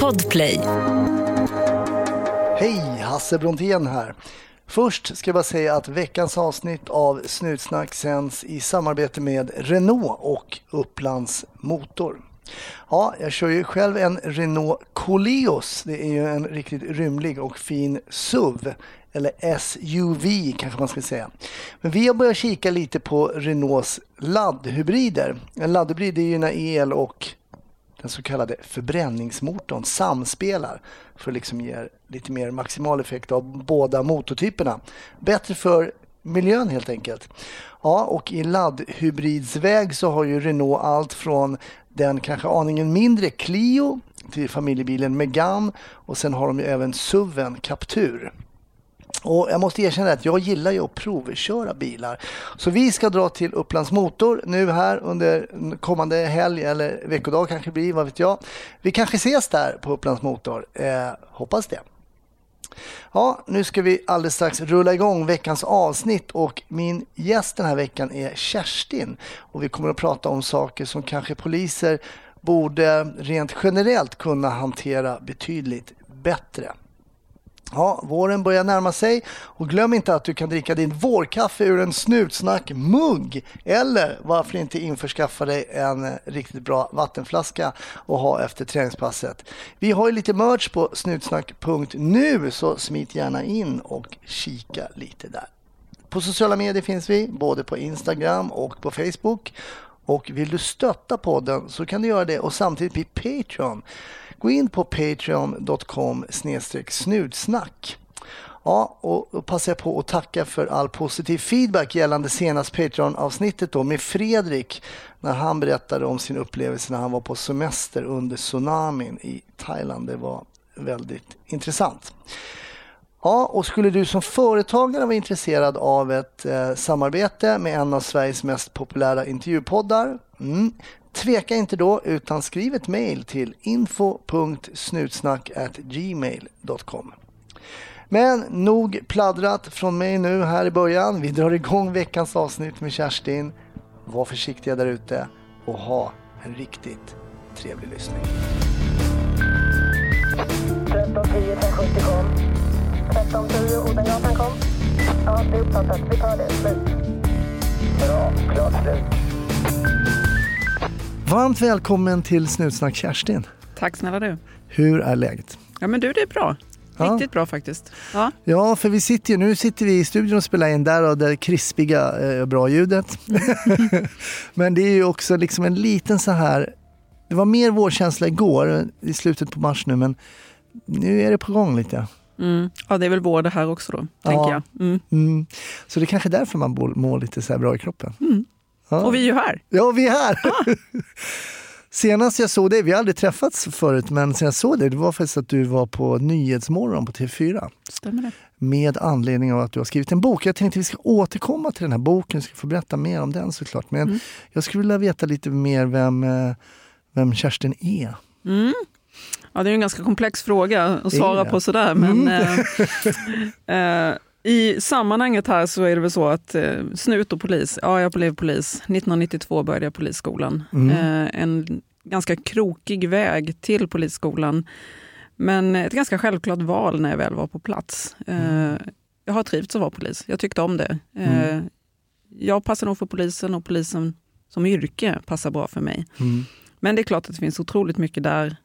Podplay. Hej, Hasse Brontén här. Först ska jag bara säga att veckans avsnitt av Snutsnack sänds i samarbete med Renault och Upplands Motor. Ja, jag kör ju själv en Renault Coleos. Det är ju en riktigt rymlig och fin SUV. Eller SUV kanske man ska säga. Men vi har börjat kika lite på Renaults laddhybrider. En laddhybrid är ju när el och den så kallade förbränningsmotorn samspelar för att liksom ge lite mer maximal effekt av båda motortyperna. Bättre för miljön helt enkelt. Ja, och i laddhybridsväg så har ju Renault allt från den kanske aningen mindre Clio till familjebilen Megane och sen har de ju även SUVen Captur. Och jag måste erkänna att jag gillar ju att provköra bilar. Så vi ska dra till Upplands Motor nu här under kommande helg eller veckodag kanske blir, vad vet jag. Vi kanske ses där på Upplands Motor. Eh, hoppas det. Ja, nu ska vi alldeles strax rulla igång veckans avsnitt och min gäst den här veckan är Kerstin och vi kommer att prata om saker som kanske poliser borde rent generellt kunna hantera betydligt bättre. Ja, våren börjar närma sig och glöm inte att du kan dricka din vårkaffe ur en Snutsnack-mugg eller varför inte införskaffa dig en riktigt bra vattenflaska och ha efter träningspasset. Vi har ju lite merch på snutsnack.nu så smit gärna in och kika lite där. På sociala medier finns vi, både på Instagram och på Facebook. Och vill du stötta podden så kan du göra det och samtidigt bli Patreon. Gå in på patreon.com snutsnack. Ja, och då passar jag på att tacka för all positiv feedback gällande senast Patreon-avsnittet då med Fredrik när han berättade om sin upplevelse när han var på semester under tsunamin i Thailand. Det var väldigt intressant. Ja, och skulle du som företagare vara intresserad av ett eh, samarbete med en av Sveriges mest populära intervjupoddar, mm, Tveka inte då utan skriv ett mejl till info.snutsnack@gmail.com. Men nog pladdrat från mig nu här i början. Vi drar igång veckans avsnitt med Kerstin. Var försiktiga där ute och ha en riktigt trevlig lyssning. 1310 1070 kom. 1310 Odengatan kom. Ja, det är uppfattat. Vi tar det. Slut. Bra. Klart slut. Varmt välkommen till Snutsnack Kerstin. Tack snälla du. Hur är läget? Ja men du, det är bra. Riktigt bra faktiskt. Ja. Ja, för vi sitter ju, nu sitter vi i studion och spelar in där och det krispiga, eh, bra ljudet. Men det är ju också liksom en liten så här, det var mer vårkänsla igår i slutet på mars nu men nu är det på gång lite. Mm. ja, det är väl vår det här också då, Ja. tänker jag. Mm. Mm. Så det är kanske är därför man mår lite så här bra i kroppen. Ja. Och vi är ju här. Ja, vi är här! Senast jag såg dig, vi har aldrig träffats förut, men sen jag såg dig, det var faktiskt att du var på Nyhetsmorgon på TV4 Stämmer det? med anledning av att du har skrivit en bok. Jag tänkte vi ska återkomma till den här boken, ska få berätta mer om den såklart. Men Mm. jag skulle vilja veta lite mer vem, eh, vem Kerstin är. Mm. Ja, det är en ganska komplex fråga att svara på sådär. Men, Mm. eh, eh, I sammanhanget här så är det väl så att eh, snut och polis, ja jag blev polis. 1992 började jag polisskolan. Mm. Eh, en ganska krokig väg till polisskolan. Men ett ganska självklart val när jag väl var på plats. Eh, jag har trivts att vara polis, jag tyckte om det. Eh, Mm. Jag passar nog för polisen och polisen som yrke passar bra för mig. Mm. Men det är klart att det finns otroligt mycket där,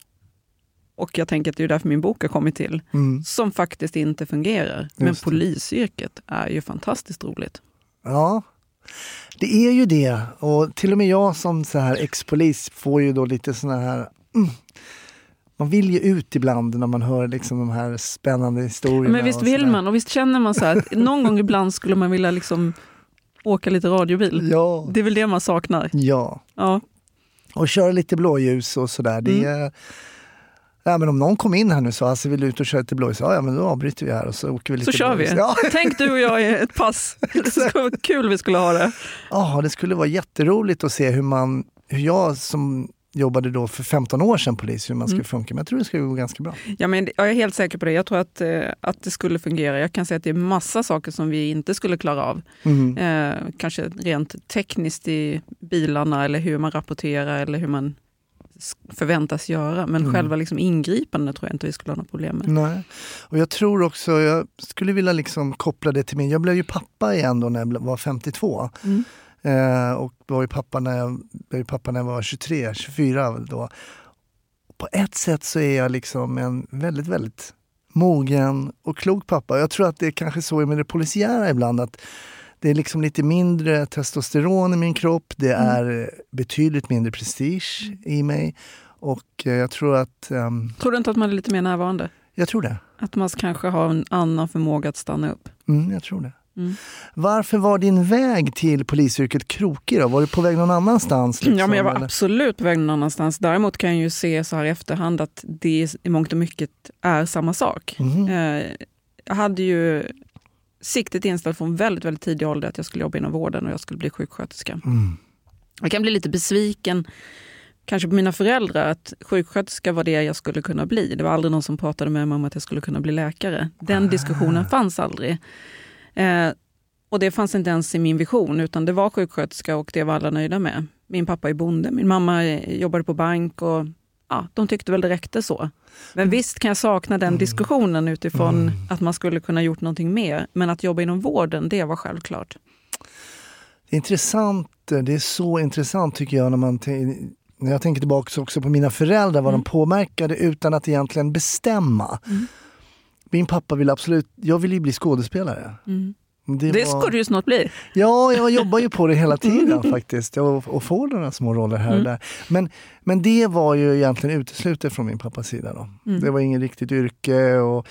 och jag tänker att det är därför min bok har kommit till, Mm. som faktiskt inte fungerar. Men Just det. polisyrket är ju fantastiskt roligt. Ja, det är ju det. Och till och med jag som så här ex-polis får ju då lite såna här... Mm. Man vill ju ut ibland när man hör liksom de här spännande historierna. Men visst vill man och visst känner man så här att någon gång ibland skulle man vilja liksom åka lite radiobil. Ja, Det är väl det man saknar. ja. Ja, Och köra lite blåljus och sådär. Det Mm. är... Ja, men om någon kom in här nu och sa att vill du ut och köra lite blåljus? Ja, ja, men då avbryter vi här och så åker vi lite så kör vi. blåljus. Ja, Tänk du och jag i ett pass. Det skulle vara kul vi skulle ha det. Ja, det skulle vara jätteroligt att se hur man, hur jag som jobbade då för 15 år sedan polis, hur man skulle Mm. funka. Men jag tror det skulle gå ganska bra. Ja, men jag är helt säker på det. Jag tror att, eh, att det skulle fungera. Jag kan säga att det är massa saker som vi inte skulle klara av. Mm. Eh, kanske rent tekniskt i bilarna eller hur man rapporterar eller hur man förväntas göra. Men Mm. själva liksom ingripande tror jag inte vi skulle ha något problem med. Nej. Och jag tror också, jag skulle vilja liksom koppla det till min, jag blev ju pappa igen då när jag var 52. Mm. Eh, och var ju pappa när jag, blev pappa när jag var 23, 24 då. På ett sätt så är jag liksom en väldigt, väldigt mogen och klok pappa. Jag tror att det är kanske så med det polisiära ibland att det är liksom lite mindre testosteron i min kropp. Det Mm. är betydligt mindre prestige i mig. Och eh, jag tror att, ehm, Tror du inte att man är lite mer närvarande? jag tror det. Att man kanske har en annan förmåga att stanna upp? Mm, jag tror det. Mm. Varför var din väg till polisyrket krokig då? Var du på väg någon annanstans? Liksom, ja, men jag var eller? absolut på väg någon annanstans. Däremot kan jag ju se så här i efterhand att det i mångt och mycket är samma sak. Mhm. Eh, jag hade ju siktet inställt från väldigt, väldigt tidig ålder att jag skulle jobba inom vården och jag skulle bli sjuksköterska. Mm. Jag kan bli lite besviken, kanske på mina föräldrar, att sjuksköterska var det jag skulle kunna bli. Det var aldrig någon som pratade med mig om att jag skulle kunna bli läkare. Den diskussionen fanns aldrig. Eh, och det fanns inte ens i min vision, utan det var sjuksköterska och det var alla nöjda med. Min pappa är bonde, min mamma jobbade på bank och ja, de tyckte väl det räckte så. Men visst kan jag sakna den diskussionen utifrån att man skulle kunna gjort någonting mer. Men att jobba inom vården, det var självklart. Det är intressant, det är så intressant tycker jag när man när jag tänker tillbaka också på mina föräldrar, vad Mm. de påverkade utan att egentligen bestämma. Mm. Min pappa ville absolut, jag ville ju bli skådespelare. Mm. Det, Det var- ska du ju snart bli. Ja, jag jobbar ju på det hela tiden faktiskt och, och får några små roller här och Mm. där. Men, men det var ju egentligen uteslutet från min pappas sida. Då. Mm. Det var inget riktigt yrke och,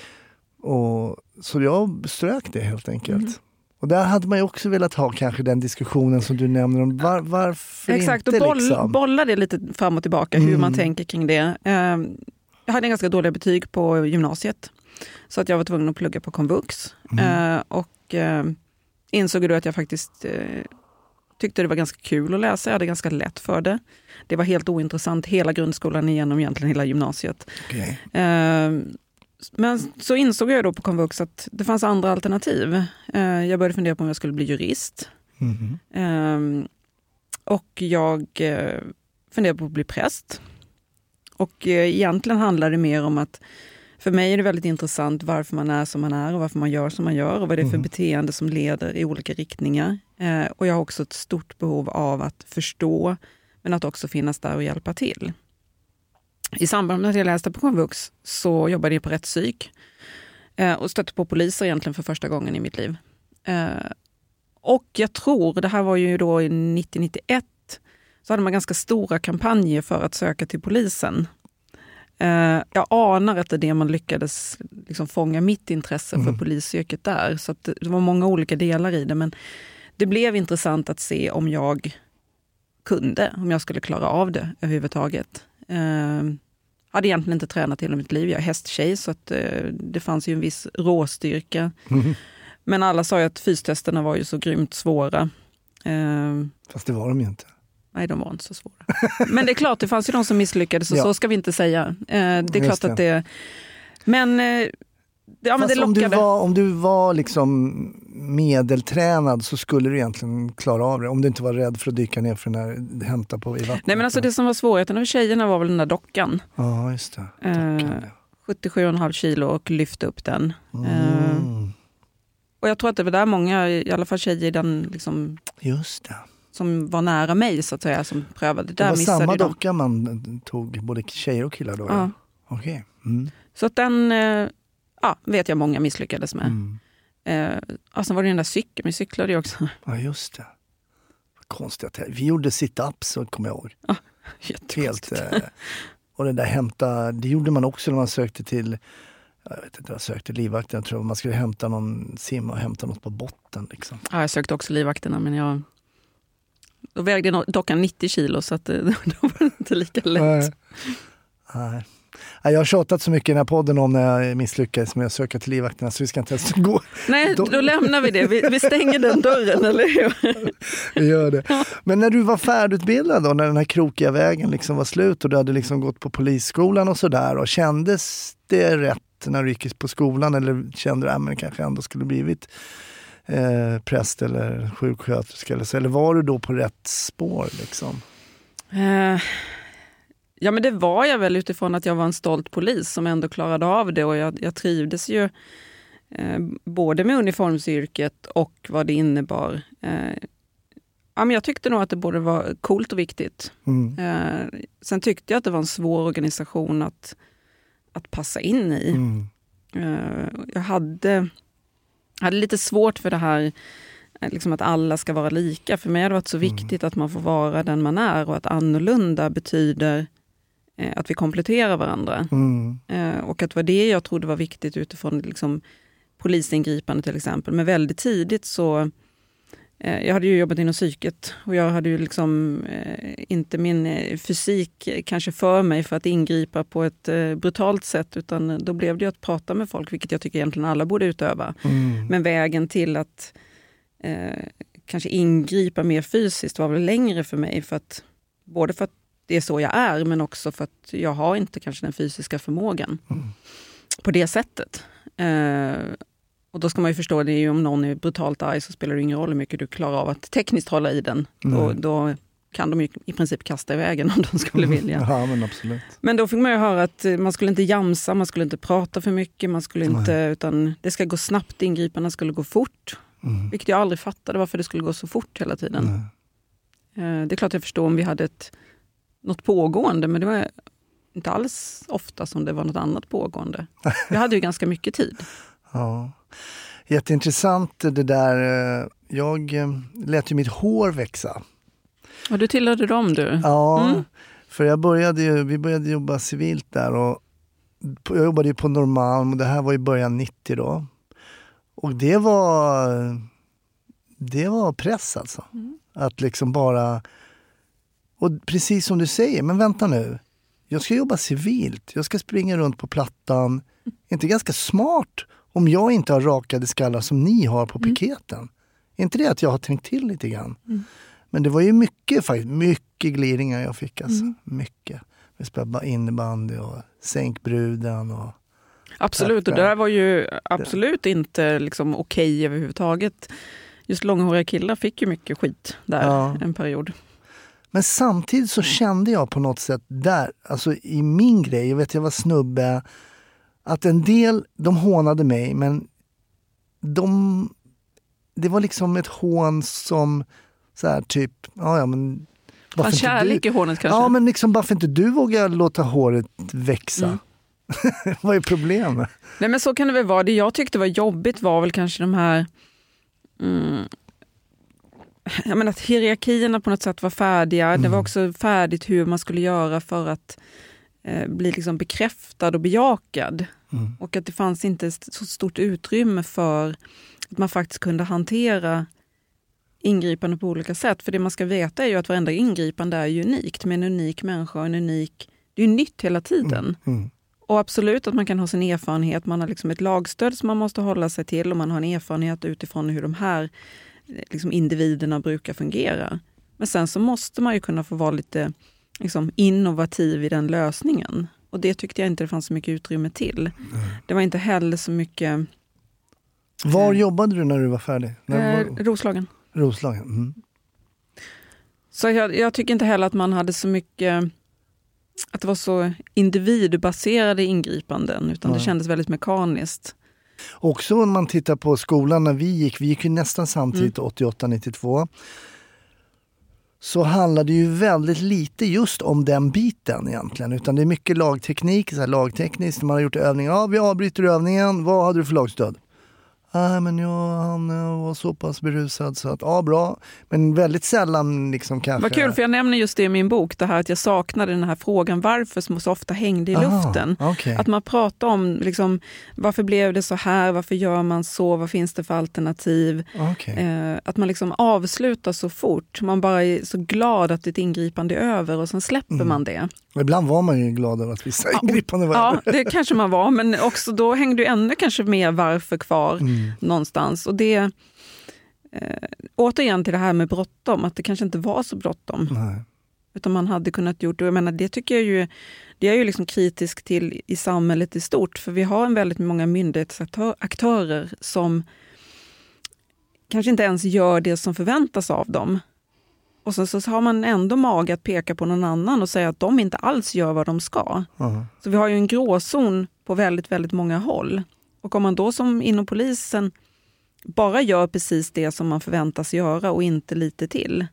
och så jag strök det helt enkelt. Mm. Och där hade man ju också velat ha kanske den diskussionen som du nämner om var, varför Exakt, inte och boll, liksom? bolla det lite fram och tillbaka, hur Mm. man tänker kring det. Eh, Jag hade ganska dåliga betyg på gymnasiet, så att jag var tvungen att plugga på komvux. Mm. Eh, Och eh, insåg då att jag faktiskt eh, tyckte det var ganska kul att läsa, jag hade ganska lätt för det. Det var helt ointressant hela grundskolan igenom, egentligen hela gymnasiet. Okej. Eh, Men så insåg jag då på komvux att det fanns andra alternativ. Eh, Jag började fundera på om jag skulle bli jurist. Ehm, och jag eh, funderar på att bli präst. Och egentligen handlar det mer om att för mig är det väldigt intressant varför man är som man är och varför man gör som man gör och vad det är för Mhm. beteende som leder i olika riktningar. Eh, och jag har också ett stort behov av att förstå men att också finnas där och hjälpa till. I samband med att jag läste på komvux så jobbade jag på rättspsyk eh, och stötte på poliser egentligen för första gången i mitt liv. Eh, och jag tror, det här var ju då i 90-91, så hade man ganska stora kampanjer för att söka till polisen. Eh, jag anar att det är det man lyckades liksom fånga mitt intresse för Mm. polisyrket där. Så det var många olika delar i det. Men det blev intressant att se om jag kunde, om jag skulle klara av det överhuvudtaget. Eh, hade egentligen inte tränat hela mitt liv. Jag är hästtjej så att, eh, det fanns ju en viss råstyrka. Mhm. Men alla sa ju att fystesterna var ju så grymt svåra. Eh, Fast det var de ju inte. Nej, de var inte så svåra. Men det är klart, det fanns ju de som misslyckades och Ja. så ska vi inte säga. Eh, det är Just klart det. att det... Men, eh, ja, men det om du lockade. var, om du var liksom medeltränad så skulle du egentligen klara av det. Om du inte var rädd för att dyka ner för den här, hämta på i vattnet. Nej, men alltså det som var svårigheten med tjejerna var väl den där dockan. Ja, just det. Eh, Dockan, 77,5 kilo och lyfte upp den. ja. eh, Mm, Och jag tror att det var där många, i alla fall tjejer i den, liksom, just det. Som var nära mig så att säga, som prövade. Det Där var missade samma de. docka man tog, både tjejer och killar då? Ja. Okej. Mm. Så att den eh, ja, vet jag många misslyckades med. Mm. Eh, och sen var det den där cykeln, vi cyklade ju också. Ja, just det. Vad Konstigt. Vi gjorde sit-ups, kommer jag ihåg. Helt, Jättekonstigt. eh, och det där hämta, det gjorde man också när man sökte till jag vet inte, jag sökte livvakten, jag tror man skulle hämta någon simma och hämta något på botten. Liksom. Ja, jag sökte också livvakterna men jag då vägde dockan 90 kilo så att, eh, då var det inte lika lätt. Nej. Nej. Jag har tjatat så mycket i den här podden om när jag misslyckades med att söka till livvakterna så vi ska inte ens gå. Nej, Då- då lämnar vi det. Vi, vi stänger den dörren, eller hur? Vi gör det. Men när du var färdigutbildad då, när den här krokiga vägen liksom var slut och du hade liksom gått på polisskolan och sådär kändes det rätt när du gick på skolan eller kände du att det kanske ändå skulle blivit eh, präst eller sjuksköterska eller så? Eller var du då på rätt spår liksom? Eh, Ja men det var jag väl utifrån att jag var en stolt polis som ändå klarade av det och jag, jag trivdes ju eh, både med uniformsyrket och vad det innebar. Eh, ja, men jag tyckte nog att det både var coolt och viktigt. Mm. Eh, sen tyckte jag att det var en svår organisation att, att passa in i. Mm. Eh, jag hade, hade lite svårt för det här eh, liksom att alla ska vara lika. För mig har det varit så Mm. viktigt att man får vara den man är och att annorlunda betyder eh, att vi kompletterar varandra. Mm. Eh, och att det var det jag trodde var viktigt utifrån liksom, polisingripande till exempel. Men väldigt tidigt så jag hade ju jobbat inom psyket och jag hade ju liksom eh, inte min eh, fysik eh, kanske för mig för att ingripa på ett eh, brutalt sätt utan då blev det att prata med folk, vilket jag tycker egentligen alla borde utöva. Mm. Men vägen till att eh, kanske ingripa mer fysiskt var väl längre för mig. För att, både för att det är så jag är, men också för att jag har inte kanske den fysiska förmågan på det sättet. Eh, och då ska man ju förstå, det är ju om någon är brutalt arg så spelar det ingen roll hur mycket du klarar av att tekniskt hålla i den. Då, då kan de ju i princip kasta iväg den om de skulle vilja. Ja, men absolut. Men då fick man ju höra att eh, man skulle inte jamsa, man skulle inte prata för mycket, man skulle inte, utan det ska gå snabbt, ingripandena skulle gå fort. Mm. Vilket jag aldrig fattade varför det skulle gå så fort hela tiden. Nej. Eh, Det är klart jag förstår om vi hade ett, något pågående, men det var inte alls ofta som det var något annat pågående. Vi hade ju ganska mycket tid. Ja. Jätteintressant det där. eh, Jag eh, lät ju mitt hår växa. Och du tillhörde dem du. Ja, Mm. för jag började ju, vi började jobba civilt där och jag jobbade ju på Norrmalm och det här var i början 90 då. Och det var, det var press alltså. Att liksom bara, och precis som du säger, men vänta nu. Jag ska jobba civilt, jag ska springa runt på plattan. Är inte ganska smart om jag inte har rakade skallar som ni har på piketen? Är inte det att jag har tänkt till lite grann? Men det var ju mycket, faktiskt, mycket gliringar jag fick. Alltså. Mycket. Vi spelade innebandy och sänkbruden. Och, Absolut, och det där var ju absolut inte liksom okej överhuvudtaget. Just långhåriga killar fick ju mycket skit där Ja. en period. Men samtidigt så kände jag på något sätt där, alltså i min grej, jag vet jag var snubbe, att en del, de hånade mig men de, det var liksom ett hån som så här typ, ja ja men varför kärlek du, i hånet kanske? Ja men liksom varför inte du vågar låta håret växa? Mm. Vad är problemet? Nej men så kan det väl vara. Det jag tyckte var jobbigt var väl kanske de här... Mm, jag menar att hierarkierna på något sätt var färdiga. Det var också färdigt hur man skulle göra för att eh, bli liksom bekräftad och bejakad. Mm. Och att det fanns inte så stort utrymme för att man faktiskt kunde hantera ingripande på olika sätt. För det man ska veta är ju att varenda ingripande är unikt med en unik människa och en unik... Det är ju nytt hela tiden. Mm. Och absolut att man kan ha sin erfarenhet, man har liksom ett lagstöd som man måste hålla sig till och man har en erfarenhet utifrån hur de här eh, liksom individerna brukar fungera. Men sen så måste man ju kunna få vara lite liksom, innovativ i den lösningen. Och det tyckte jag inte det fanns så mycket utrymme till. Det var inte heller så mycket Var Eh. jobbade du när du var färdig? När eh, var, Roslagen. Roslagen? Mm. Så jag, jag tycker inte heller att man hade så mycket att det var så individbaserade ingripanden, utan det Nej. kändes väldigt mekaniskt. Också om man tittar på skolan när vi gick, vi gick ju nästan samtidigt 88-92. Så handlar det ju väldigt lite just om den biten egentligen. Utan det är mycket lagteknik, så här lagtekniskt. Man har gjort övningar. Ja, vi avbryter övningen. Vad hade du för lagstöd? Nej, men jag, han eh, var så pass berusad så att, ja bra. Men väldigt sällan liksom kanske... Vad kul, för jag nämner just det i min bok, det här att jag saknade den här frågan varför som så ofta hängde i Aha, luften. okej. Att man pratar om liksom, varför blev det så här, varför gör man så, vad finns det för alternativ? Okej. Eh, att man liksom avslutar så fort, man bara är så glad att ett ingripande är över och sen släpper Mm. man det. Ibland var man ju glad över att vissa ingripande var Ja, det kanske man var, men också då hängde ju ännu kanske mer varför kvar Mm. någonstans. Och det, eh, återigen till det här med bråttom, att det kanske inte var så bråttom. Nej. Utan man hade kunnat gjort, och jag menar, det tycker jag ju, det är ju liksom kritisk till i samhället i stort, för vi har en väldigt många myndighetsaktörer som kanske inte ens gör det som förväntas av dem. Och sen så har man ändå mage att peka på någon annan och säga att de inte alls gör vad de ska. Ja. Så vi har ju en gråzon på väldigt, väldigt många håll. Och om man då som inom polisen bara gör precis det som man förväntas göra och inte lite till,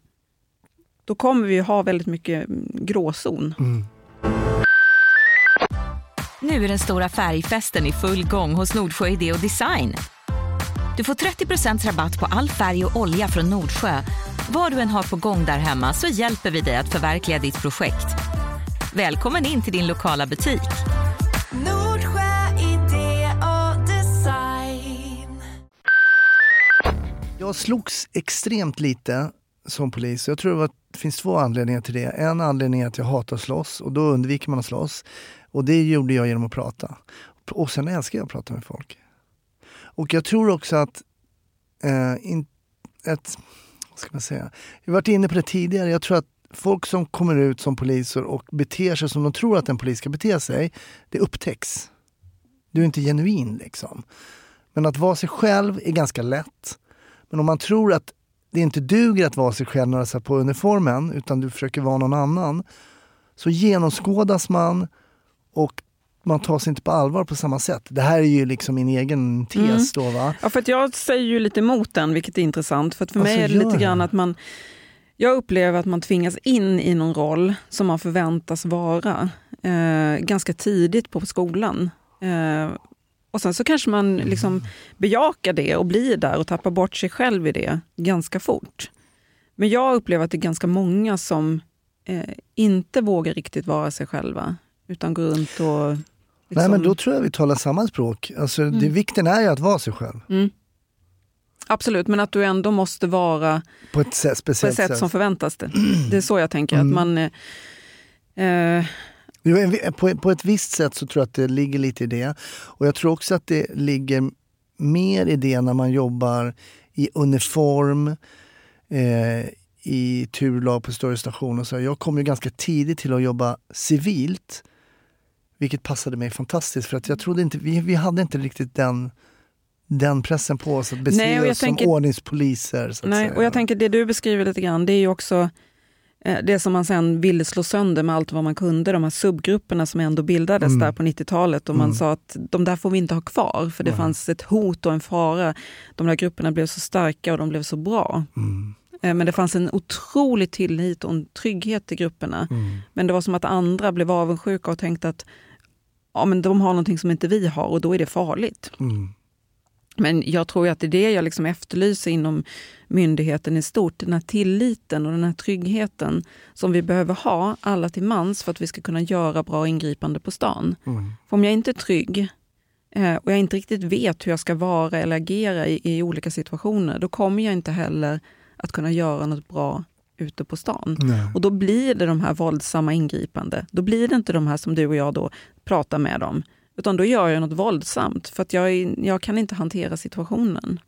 då kommer vi ju ha väldigt mycket mm, gråzon. Nu är den stora färgfesten i full gång hos Nordsjö Idé och Design. Du får 30% rabatt på all färg och olja från Nordsjö. Vad du än har på gång där hemma så hjälper vi dig att förverkliga ditt projekt. Välkommen in till din lokala butik. Nordsjö idé och design. Jag slogs extremt lite som polis. Jag tror det, var, det finns två anledningar till det. En anledning är att jag hatar att slåss och då undviker man att slåss. Och det gjorde jag genom att prata. Och sen älskar jag att prata med folk. Och jag tror också att eh, in, ett, vad ska man säga? Vi har varit inne på det tidigare. Jag tror att folk som kommer ut som poliser och beter sig som de tror att en polis ska bete sig, det upptäcks. Du är inte genuin liksom. Men att vara sig själv är ganska lätt. Men om man tror att det inte duger att vara sig själv när du på uniformen utan du försöker vara någon annan så genomskådas man och man tas inte på allvar på samma sätt. Det här är ju liksom min egen tes då va. Ja, för jag säger ju lite emot den, vilket är intressant. För att för mig Alltså, är det lite grann att man... Jag upplever att man tvingas in i någon roll som man förväntas vara eh, ganska tidigt på skolan. Eh, och sen så kanske man liksom bejakar det och blir där och tappar bort sig själv i det ganska fort. Men jag upplever att det är ganska många som eh, inte vågar riktigt vara sig själva, utan går runt och... Liksom, Nej men då tror jag vi talar samma språk. Alltså, det, vikten är ju att vara sig själv. mm. Absolut, men att du ändå måste vara På ett sätt, på ett speciellt sätt som förväntas det. Det är så jag tänker. Mm. Att man, eh, eh, På, på ett visst sätt så tror jag att det ligger lite i det. Och jag tror också att det ligger mer i det när man jobbar i uniform, eh, i turlag på större stationer. Så jag kom ju ganska tidigt till att jobba civilt. Vilket passade mig fantastiskt för att jag trodde inte, vi, vi hade inte riktigt den, den pressen på oss att beskriva Nej, oss som tänker- ordningspoliser. Så nej, säga. och jag tänker det du beskriver lite grann, det är ju också eh, det som man sen ville slå sönder med allt vad man kunde, de här subgrupperna som ändå bildades Mm. där på 90-talet och man Mm. sa att de där får vi inte ha kvar för det Nej. fanns ett hot och en fara. De där grupperna blev så starka och de blev så bra. Mm, Eh, Men det fanns en otrolig tillit och en trygghet i grupperna. mm, Men det var som att andra blev avundsjuka och tänkte att ja, men de har någonting som inte vi har och då är det farligt. mm. Men jag tror att det är det jag liksom efterlyser inom myndigheten i stort. Den här tilliten och den här tryggheten som vi behöver ha alla till mans för att vi ska kunna göra bra ingripande på stan. Mm. För om jag inte är trygg eh, och jag inte riktigt vet hur jag ska vara eller agera i, i olika situationer, då kommer jag inte heller att kunna göra något bra ute på stan. Nej. Och då blir det de här våldsamma ingripande. Då blir det inte de här som du och jag då prata med dem. Utan då gör jag något våldsamt för att jag, är- jag kan inte hantera situationen.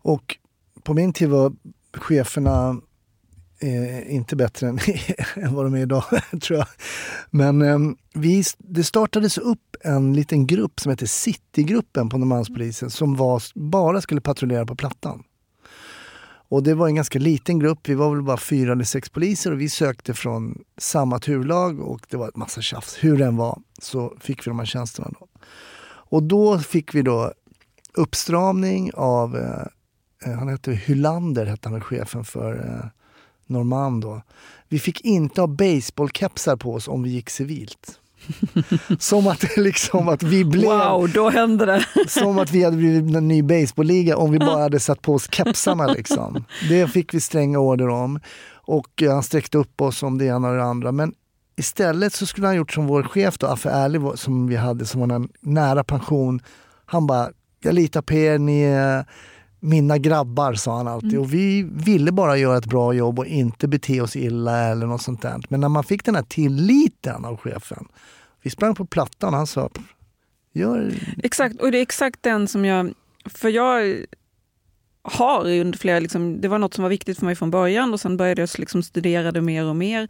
Och på min tid var cheferna eh, inte bättre än, än vad de är idag, tror jag. Men eh, vi, det startades upp en liten grupp som heter Citygruppen på Norrmalmspolisen som var, bara skulle patrullera på Plattan. Och det var en ganska liten grupp, vi var väl bara fyra eller sex poliser och vi sökte från samma turlag och det var ett massa tjafs. Hur den var så fick vi de här tjänsterna. Då. Och då fick vi då uppstramning av eh, han hette Hylander, hette han chefen för eh, Norrmalm då. Vi fick inte ha baseballkepsar på oss om vi gick civilt. som att, liksom, att vi blev, Wow, då hände det! som att vi hade blivit en ny baseballliga om vi bara hade satt på oss kepsarna. Liksom. Det fick vi stränga order om. Och eh, han sträckte upp oss om det ena och det andra. Men istället så skulle han gjort som vår chef då, Affe Ärlig, som vi hade som var en nära pension. Han bara, jag litar på er, ni är mina grabbar, sa han alltid. Och vi ville bara göra ett bra jobb och inte bete oss illa eller något sånt där. Men när man fick den här tilliten av chefen. Vi sprang på plattan och han sa, gör Exakt, och det är exakt den som jag... För jag har under flera... Liksom, det var något som var viktigt för mig från början och sen började jag liksom studera det mer och mer.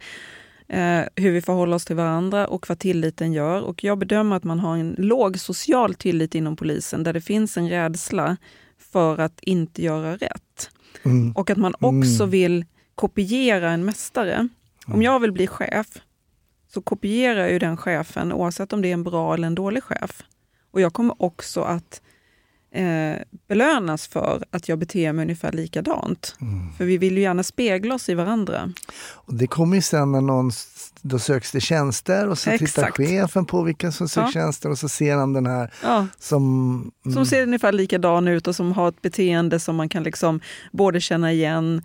Eh, hur vi förhåller oss till varandra och vad tilliten gör. Och jag bedömer att man har en låg social tillit inom polisen där det finns en rädsla för att inte göra rätt. Mm. Och att man också Mm. vill kopiera en mästare. Om jag vill bli chef så kopierar jag ju den chefen oavsett om det är en bra eller en dålig chef. Och jag kommer också att eh, belönas för att jag beter mig ungefär likadant. För vi vill ju gärna spegla oss i varandra. Och det kommer ju sen när någon, då söks det tjänster och så tittar Exakt. chefen på vilka som söker Ja. tjänster och så ser han den här Ja, som... mm, som ser ungefär likadan ut och som har ett beteende som man kan liksom både känna igen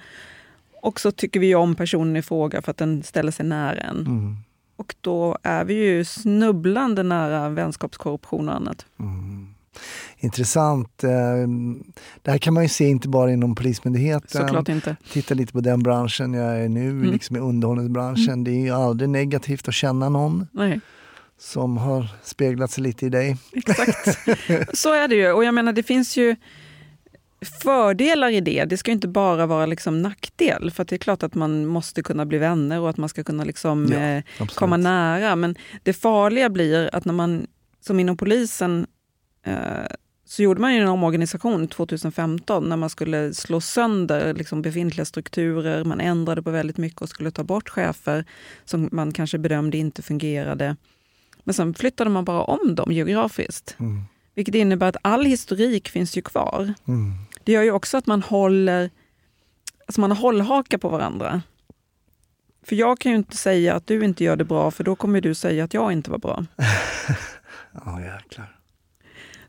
och så tycker vi om personen i fråga för att den ställer sig nära en. Mm, Och då är vi ju snubblande nära vänskapskorruption och annat. mm. Intressant. Eh, Det här kan man ju se inte bara inom Polismyndigheten. Såklart inte. Titta lite på den branschen jag är nu, Mm. liksom i underhållningsbranschen. Det är ju aldrig negativt att känna någon Nej, som har speglat sig lite i dig. exakt. Så är det ju. Och jag menar, det finns ju fördelar i det. Det ska ju inte bara vara liksom nackdel. För det är klart att man måste kunna bli vänner och att man ska kunna liksom, Ja, eh, komma nära. Men det farliga blir att när man, som inom polisen, så gjorde man ju en omorganisation 2015 när man skulle slå sönder liksom befintliga strukturer. Man ändrade på väldigt mycket och skulle ta bort chefer som man kanske bedömde inte fungerade. Men sen flyttade man bara om dem geografiskt. Mm. Vilket innebär att all historik finns ju kvar. Mm. Det gör ju också att man håller alltså man har hållhakar på varandra. För jag kan ju inte säga att du inte gör det bra, för då kommer du säga att jag inte var bra. Ja, jäklar.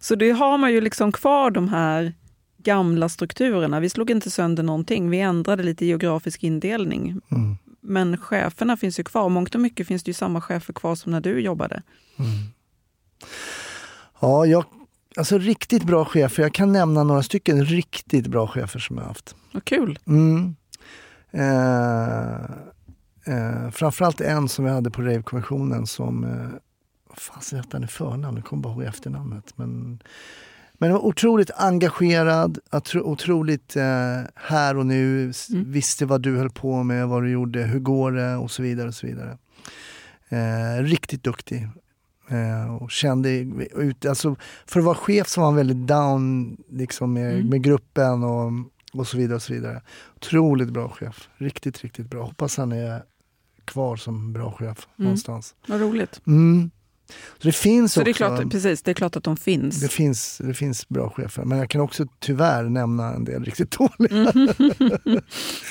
Så det har man ju liksom kvar de här gamla strukturerna. Vi slog inte sönder någonting, vi ändrade lite geografisk indelning. Mm. Men cheferna finns ju kvar. Mångt och mycket finns det ju samma chefer kvar som när du jobbade. Ja, jag, alltså riktigt bra chefer. Jag kan nämna några stycken riktigt bra chefer som jag har haft. Vad kul! Mm. Eh, eh, framförallt en som vi hade på Rave-konventionen som... Eh, vad fan hette han i förnamn? Jag kommer bara ihåg efternamnet. Men, men var otroligt engagerad, otro, otroligt eh, här och nu. Mm. Visste vad du höll på med, vad du gjorde, hur går det och så vidare. och så vidare. Eh, riktigt duktig. Eh, och kände ut, alltså, för att vara chef så var han väldigt down liksom, med, Mm. med gruppen och, och så vidare. och så vidare. Otroligt bra chef. Riktigt, riktigt bra. Hoppas han är kvar som bra chef någonstans. Vad roligt. Mm. Så det finns Så också det är, klart, precis, det är klart att de finns. det finns, det finns bra chefer. Men jag kan också tyvärr nämna en del riktigt dåliga. Mm.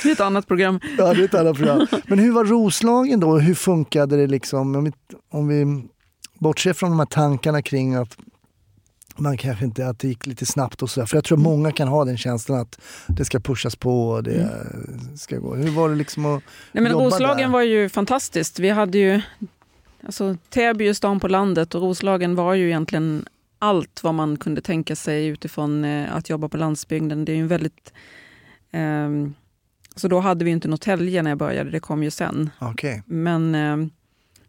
Det är ett annat program. Ja, det är ett annat program. Men hur var Roslagen då? Hur funkade det liksom? Om vi, om vi bortser från de här tankarna kring att man kanske inte att det gick lite snabbt och sådär. För jag tror Mm. många kan ha den känslan att det ska pushas på och det ska gå. Hur var det liksom att Nej, men jobba Roslagen där? var ju fantastiskt. Vi hade ju, alltså, Täby är stan på landet och Roslagen var ju egentligen allt vad man kunde tänka sig utifrån eh, att jobba på landsbygden. Det är ju en väldigt... ehm, så då hade vi inte Norrtälje när jag började, det kom ju sen. Okej. Men eh,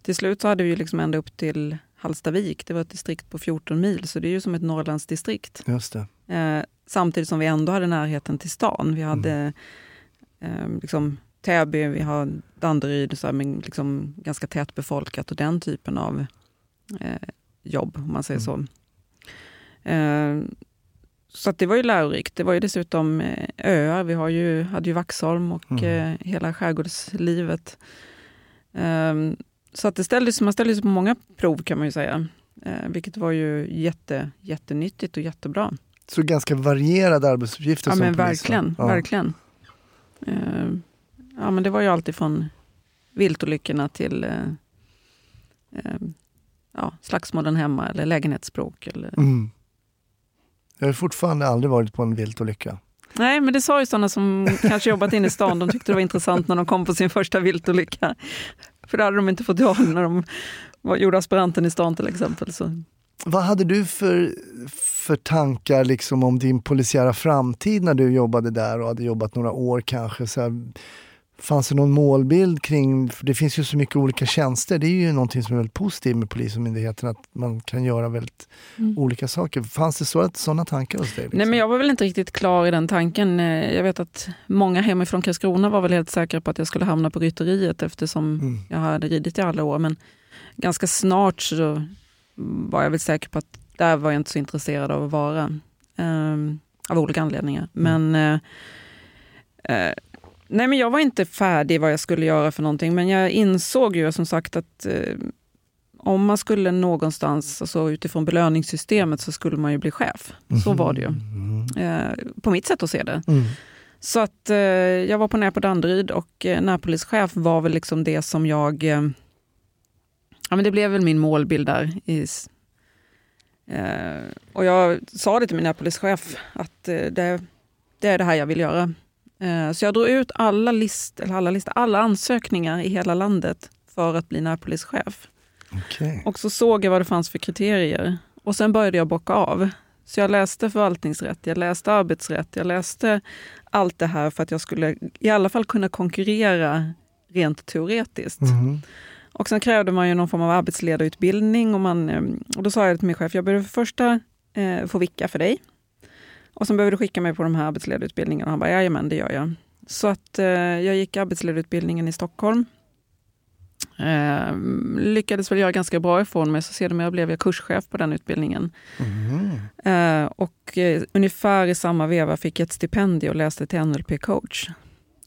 till slut så hade vi ju liksom ända upp till Hallstavik. Det var ett distrikt på 14 mil, så det är ju som ett Norrlandsdistrikt. Just. Eh, samtidigt som vi ändå hade närheten till stan. Vi hade eh, liksom Täby, vi har Danderyd, så här, men liksom ganska tätt befolkat och den typen av eh, jobb, om man säger så. Eh, så det var ju lärorikt. Det var ju dessutom eh, öar. Vi har ju, hade ju Vaxholm och Mm. eh, hela skärgårdslivet. Eh, så att det ställdes, man ställdes på många prov kan man ju säga. Eh, vilket var ju jätte, jättenyttigt och jättebra. Så ganska varierade arbetsuppgifter Ja som men verkligen, Ja. verkligen. Ja men det var ju alltid från viltolyckorna till eh, eh, ja, slagsmålen hemma eller lägenhetsbråk. Eller... Mm. Jag har fortfarande aldrig varit på en viltolycka. Nej men det sa ju sådana som kanske jobbat inne i stan, de tyckte det var intressant när de kom på sin första viltolycka. För det hade de inte fått göra när de var, gjorde aspiranten i stan till exempel. Så. Vad hade du för, för tankar liksom om din polisiära framtid när du jobbade där och hade jobbat några år kanske? Så här, fanns det någon målbild kring, för det finns ju så mycket olika tjänster, det är ju någonting som är väldigt positivt med Polismyndigheten, att man kan göra väldigt olika saker. Fanns det så, sådana tankar hos dig? Liksom? Nej men jag var väl inte riktigt klar i den tanken. Eh, Jag vet att många hemifrån Karlskrona var väl helt säkra på att jag skulle hamna på rytteriet eftersom Mm. jag hade ridit i alla år. Men ganska snart så var jag väl säker på att där var jag inte så intresserad av att vara. ehm, av olika anledningar. Men eh, eh, nej men jag var inte färdig vad jag skulle göra för någonting, men jag insåg ju som sagt att eh, om man skulle någonstans, alltså utifrån belöningssystemet, så skulle man ju bli chef. Så var det ju. Eh, på mitt sätt att se det. Mm. Så att eh, jag var på när på Danderyd och eh, närpolischef var väl liksom det som jag... Eh, ja, men det blev väl min målbild där. I, eh, och jag sa det till min närpolischef att eh, det, det är det här jag vill göra. Eh, så jag drog ut alla, list, eller alla, listor, alla ansökningar i hela landet för att bli närpolischef. Okej. Och så såg jag vad det fanns för kriterier. Och sen började jag bocka av. Så jag läste förvaltningsrätt, jag läste arbetsrätt, jag läste allt det här för att jag skulle i alla fall kunna konkurrera rent teoretiskt. Mhm. Och sen krävde man ju någon form av arbetsledarutbildning och, man, eh, och då sa jag till min chef, jag behöver för första eh, få vicka för dig. Och sen behöver du skicka mig på de här arbetsledarutbildningarna. Han bara, jajamän det gör jag. Så att eh, jag gick arbetsledarutbildningen i Stockholm. Eh, lyckades väl göra ganska bra ifrån mig, så sedermera blev jag kurschef på den utbildningen. Mhm. Eh, och eh, ungefär i samma veva fick jag ett stipendium och läste till NLP-coach.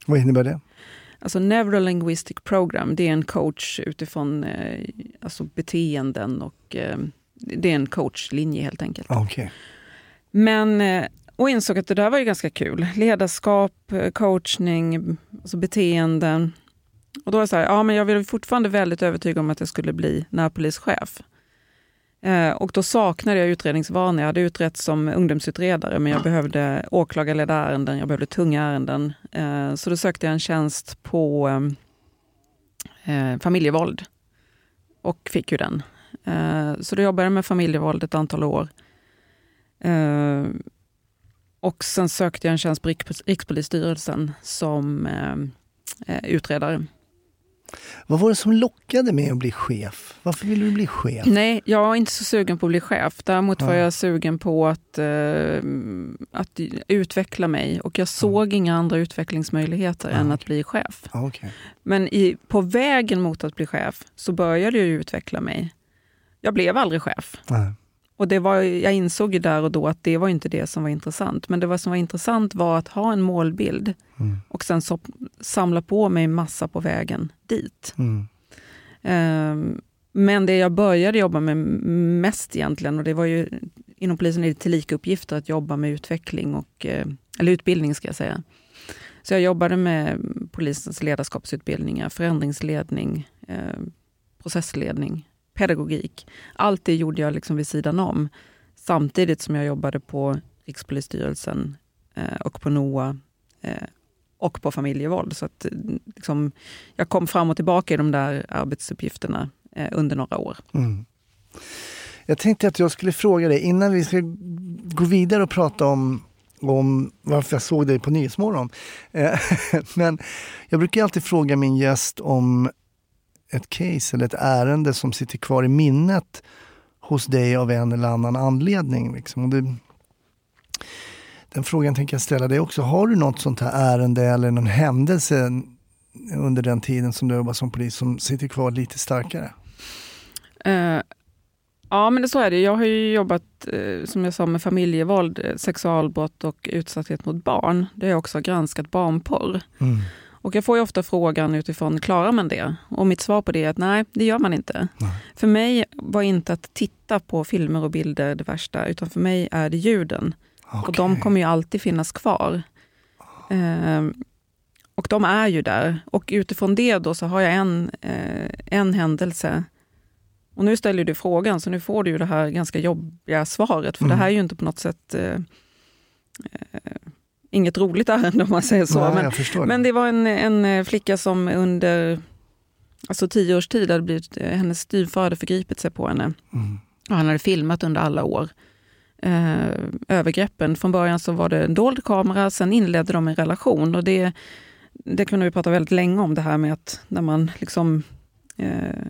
Vad innebär det? Alltså Neurolinguistic Program, det är en coach utifrån eh, alltså beteenden och eh, det är en coachlinje helt enkelt. Ah, Okej. Men, eh, och insåg att det där var ju ganska kul. Ledarskap, eh, coachning, alltså beteenden. Och då var jag så här, ja men jag var fortfarande väldigt övertygad om att jag skulle bli närpolischef. Eh, och då saknade jag utredningsvana. Jag hade utrett som ungdomsutredare men jag behövde åklagarledda ärenden, jag behövde tunga ärenden. Eh, så då sökte jag en tjänst på eh, eh familjevåld och fick ju den. Eh, så då jobbade jag med familjevåld ett antal år. Eh, och sen sökte jag en tjänst på Riks- Rikspolisstyrelsen som eh, eh, utredare. Vad var det som lockade med att bli chef? Varför ville du bli chef? Nej, jag var inte så sugen på att bli chef. Däremot var Nej. jag sugen på att, eh, att utveckla mig och jag såg inga andra utvecklingsmöjligheter än Ja, att bli chef. Ah, okej. Men i, på vägen mot att bli chef så började jag utveckla mig. Jag blev aldrig chef. Nej. Och det var, jag insåg ju där och då att det var inte det som var intressant. Men det som var intressant var att ha en målbild Mm. och sen så, samla på mig massa på vägen dit. Mm. Ehm, men det jag började jobba med mest egentligen, och det var ju inom polisen är det tillika uppgifter att jobba med utveckling och, eh, eller utbildning ska jag säga. Så jag jobbade med polisens ledarskapsutbildningar, förändringsledning, eh, processledning, pedagogik. Allt det gjorde jag liksom vid sidan om. Samtidigt som jag jobbade på Rikspolisstyrelsen eh, och på NOA eh, och på familjevåld. Så att, eh, liksom, jag kom fram och tillbaka i de där arbetsuppgifterna eh, under några år. Mm. Jag tänkte att jag skulle fråga dig innan vi ska gå vidare och prata om, om varför jag såg dig på Nyhetsmorgon. Eh, men jag brukar alltid fråga min gäst om ett case eller ett ärende som sitter kvar i minnet hos dig av en eller annan anledning. Liksom. Det, den frågan tänker jag ställa dig också. Har du något sånt här ärende eller någon händelse under den tiden som du jobbar som polis som sitter kvar lite starkare? Eh, ja, men det så är det. Jag har ju jobbat, eh, som jag sa, med familjevåld, eh, sexualbrott och utsatthet mot barn. Det har jag också granskat barnporr. Mm. Och jag får ju ofta frågan utifrån, klarar man det? Och mitt svar på det är att nej, det gör man inte. Nej. För mig var inte att titta på filmer och bilder det värsta, utan för mig är det ljuden. Och de kommer ju alltid finnas kvar. Ehm, och de är ju där. Och utifrån det då så har jag en, eh, en händelse. Och nu ställer du frågan, så nu får du ju det här ganska jobbiga svaret. För Mm. det här är ju inte på något sätt eh, eh, inget roligt ärende om man säger så. Nej, men, men det. det var en, en eh, flicka som under alltså tio års tid hade blivit, eh, hennes styvfar hade förgripit sig på henne. Mm. Och han hade filmat under alla år. Eh, övergreppen. Från början så var det en dold kamera, sen inledde de en relation. Och det, det kunde vi prata väldigt länge om, det här med att när man liksom... Eh,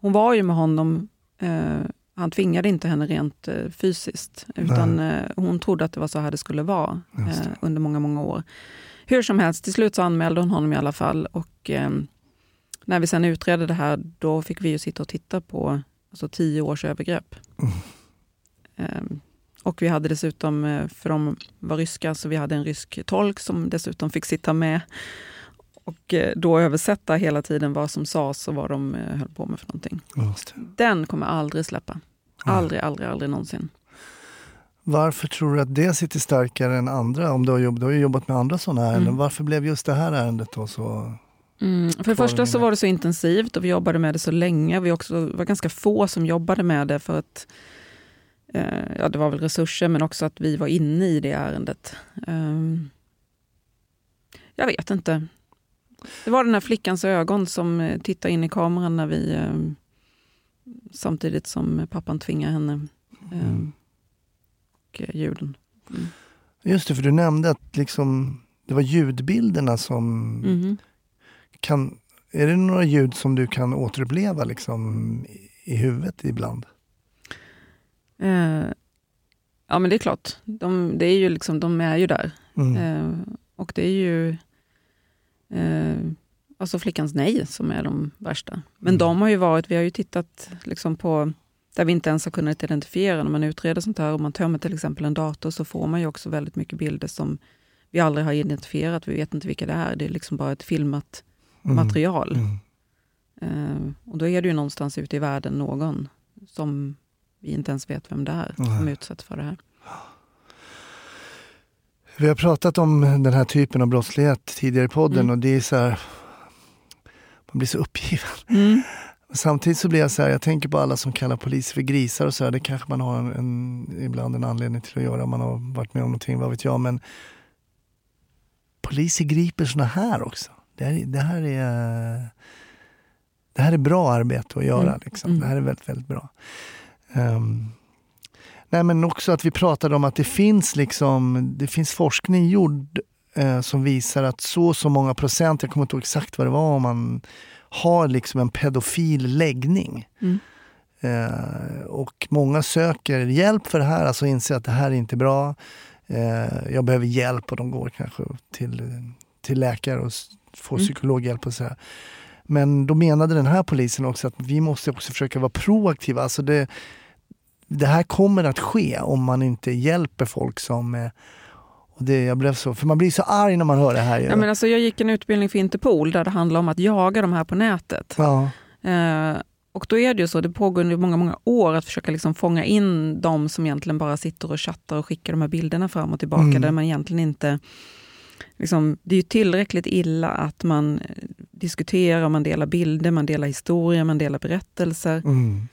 hon var ju med honom, eh, han tvingade inte henne rent eh, fysiskt. Utan eh, hon trodde att det var så här det skulle vara eh, det. under många, många år. Hur som helst, till slut så anmälde hon honom i alla fall. Och när vi sen utredde det här, då fick vi ju sitta och titta på alltså, tio års övergrepp. Mm. Ehm, och vi hade dessutom, för de var ryska, så vi hade en rysk tolk som dessutom fick sitta med. Och eh, då översätta hela tiden vad som sades och vad de eh, höll på med för någonting. Den kommer aldrig släppa. Aldrig, aldrig, aldrig någonsin. Varför tror du att det sitter starkare än andra? Om du har, jobb, du har jobbat med andra sådana ärenden. Mm. Varför blev just det här ärendet då så... Mm. För det första så var det så intensivt och vi jobbade med det så länge. Vi också var ganska få som jobbade med det för att eh, ja, det var väl resurser men också att vi var inne i det ärendet. Ehm, jag vet inte. Det var den här flickans ögon som eh, tittade in i kameran när vi eh, samtidigt som pappan tvingade henne. Eh, Mm. och ljuden. Mm. Just det, för du nämnde att liksom, det var ljudbilderna som Mhm. kan... Är det några ljud som du kan återuppleva liksom, i- i huvudet ibland? Eh, ja men det är klart, de, det är ju liksom, de är ju där. Mm. Eh, och det är ju eh, alltså flickans nej som är de värsta. Men Mm. de har ju varit, vi har ju tittat liksom på där vi inte ens har kunnat identifiera när man utreder sånt här. Om man tömmer till exempel en dator så får man ju också väldigt mycket bilder som vi aldrig har identifierat. Vi vet inte vilka det är. Det är liksom bara ett filmat Mm. material. Mm. Eh, och då är det ju någonstans ute i världen någon som vi inte ens vet vem det är som utsätts för det här. Vi har pratat om den här typen av brottslighet tidigare i podden Mm. och det är så här... Man blir så uppgiven. Mm. Samtidigt så blir jag så här, jag tänker på alla som kallar poliser för grisar och så här. Det kanske man har en, en, ibland en anledning till att göra om man har varit med om någonting, vad vet jag. Men poliser griper såna här också. Det här, det här är det här är bra arbete att göra. Mm. Liksom. Mm. Det här är väldigt, väldigt bra. Ehm, nej men också att vi pratade om att det finns liksom, det finns forskning gjord eh, som visar att så så många procent, jag kommer inte ihåg exakt vad det var, om man har liksom en pedofil läggning. Mm. Eh, och många söker hjälp för det här, alltså inser att det här är inte bra. Eh, jag behöver hjälp och de går kanske till, till läkare och får Mm. psykologhjälp och sådär. Men då menade den här polisen också att vi måste också försöka vara proaktiva. Alltså det, det här kommer att ske om man inte hjälper folk som... Och det, jag blev så, för man blir så arg när man hör det här. Ja, men alltså, jag gick en utbildning för Interpol där det handlar om att jaga de här på nätet. ja. Eh, och då är det ju så, det pågår under många, många år att försöka liksom fånga in de som egentligen bara sitter och chattar och skickar de här bilderna fram och tillbaka, Mm. där man egentligen inte... Liksom, det är ju tillräckligt illa att man eh, diskuterar, man delar bilder, man delar historier, man delar berättelser. Mm.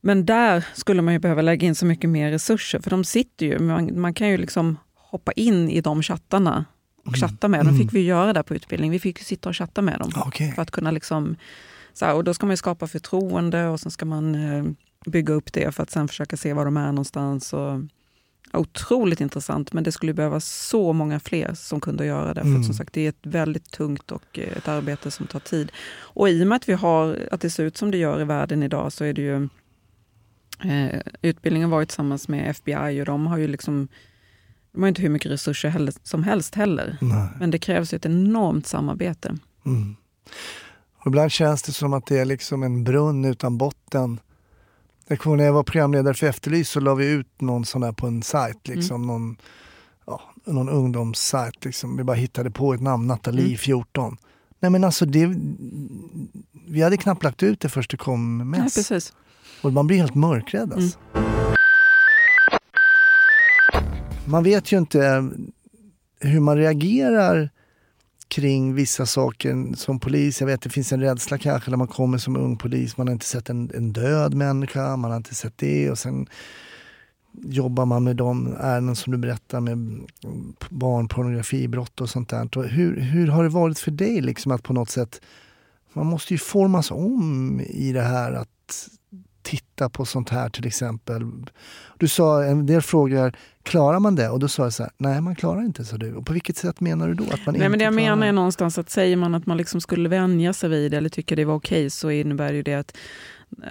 Men där skulle man ju behöva lägga in så mycket mer resurser, för de sitter ju, man, man kan ju liksom hoppa in i de chattarna och chatta med dem. Mm. fick vi göra där på utbildning. Vi fick ju sitta och chatta med dem. Okej. För att kunna liksom, så här, och då ska man ju skapa förtroende och sen ska man eh, bygga upp det för att sen försöka se var de är någonstans. Och, otroligt intressant, men det skulle behövas så många fler som kunde göra det. För Mm. att som sagt, det är ett väldigt tungt och eh, ett arbete som tar tid. Och i och med att, vi har, att det ser ut som det gör i världen idag så är det ju eh, utbildningen var ju tillsammans med FBI och de har ju liksom de har inte hur mycket resurser heller, som helst heller. Nej. Men det krävs ju ett enormt samarbete. Mm. Och ibland känns det som att det är liksom en brunn utan botten. Jag kommer när jag var programledare för Efterlyst så la vi ut någon sån där på en sajt. Liksom, någon, ja, någon ungdomssajt. Liksom. Vi bara hittade på ett namn, Nathalie Mm. 14. Nej men alltså det, vi hade knappt lagt ut det först det kom Ja, mess. precis. Och man blir helt mörkrädd alltså. Man vet ju inte eh, hur man reagerar kring vissa saker som polis. Jag vet det finns en rädsla kanske när man kommer som ung polis. Man har inte sett en, en död människa, man har inte sett det och sen jobbar man med de ärenden som du berättar med barnpornografibrott och sånt där. Och Hur, hur har det varit för dig liksom att på något sätt, man måste ju formas om i det här att titta på sånt här till exempel. Du sa en del frågor, klarar man det? Och då sa jag så här, nej man klarar inte så du. Och på vilket sätt menar du då? Att man Nej, inte men det jag menar är någonstans att säger man att man liksom skulle vänja sig vid det eller tycker det var okej så innebär ju det att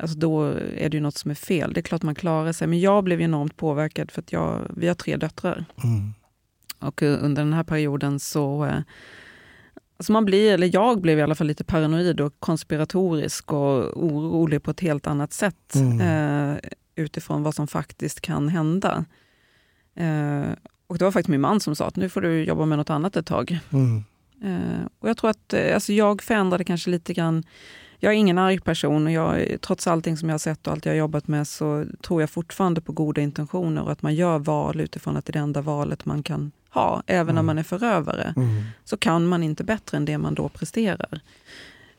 alltså då är det ju något som är fel. Det är klart man klarar sig. Men jag blev enormt påverkad för att jag, vi har tre döttrar. Mm. Och eh, under den här perioden så eh, Alltså man blir, eller jag blev i alla fall lite paranoid och konspiratorisk och orolig på ett helt annat sätt Mm. eh, utifrån vad som faktiskt kan hända. Eh, och det var faktiskt min man som sa att nu får du jobba med något annat ett tag. Mm. Eh, och jag tror att eh, alltså jag förändrade kanske lite grann. Jag är ingen arg person och jag, trots allting som jag har sett och allt jag har jobbat med så tror jag fortfarande på goda intentioner och att man gör val utifrån att det är det enda valet man kan ha. Även när man är förövare Mm. så kan man inte bättre än det man då presterar.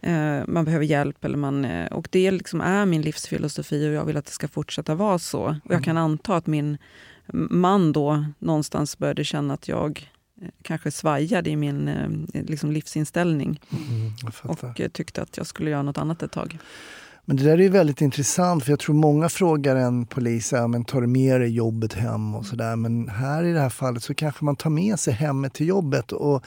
Eh, man behöver hjälp eller man, eh, och det liksom är min livsfilosofi och jag vill att det ska fortsätta vara så. Och jag kan anta att min man då någonstans började känna att jag eh, kanske svajade i min eh, liksom livsinställning Mm, och tyckte att jag skulle göra något annat ett tag. Men det där är ju väldigt intressant för jag tror många frågar en polis, ja, men tar du med dig jobbet hem och sådär. Men här i det här fallet så kanske man tar med sig hemmet till jobbet. Och,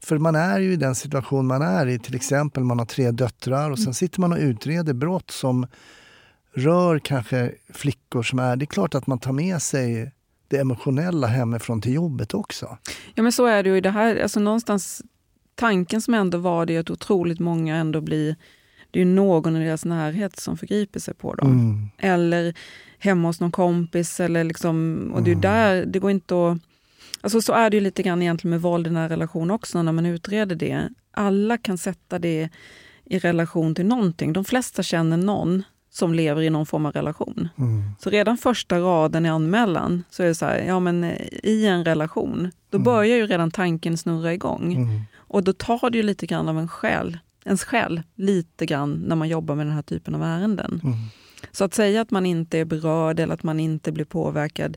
för man är ju i den situation man är i, till exempel man har tre döttrar och sen sitter man och utreder brott som rör kanske flickor som är, det är klart att man tar med sig det emotionella hemifrån till jobbet också. Ja men så är det ju i det här, alltså någonstans tanken som ändå var det att otroligt många ändå blir, det är någon i deras närhet som förgriper sig på dem. Mm. Eller hemma hos någon kompis. Eller liksom, och det är ju där, det går inte att... Alltså så är det ju lite grann egentligen med våld i nära relation också när man utreder det. Alla kan sätta det i relation till någonting. De flesta känner någon som lever i någon form av relation. Mm. Så redan första raden i anmälan så är det så här, ja men eh, i en relation, då börjar ju redan tanken snurra igång. Mm. Och då tar det ju lite grann av en själ, ens själ, lite grann när man jobbar med den här typen av ärenden. Mm. Så att säga att man inte är berörd eller att man inte blir påverkad,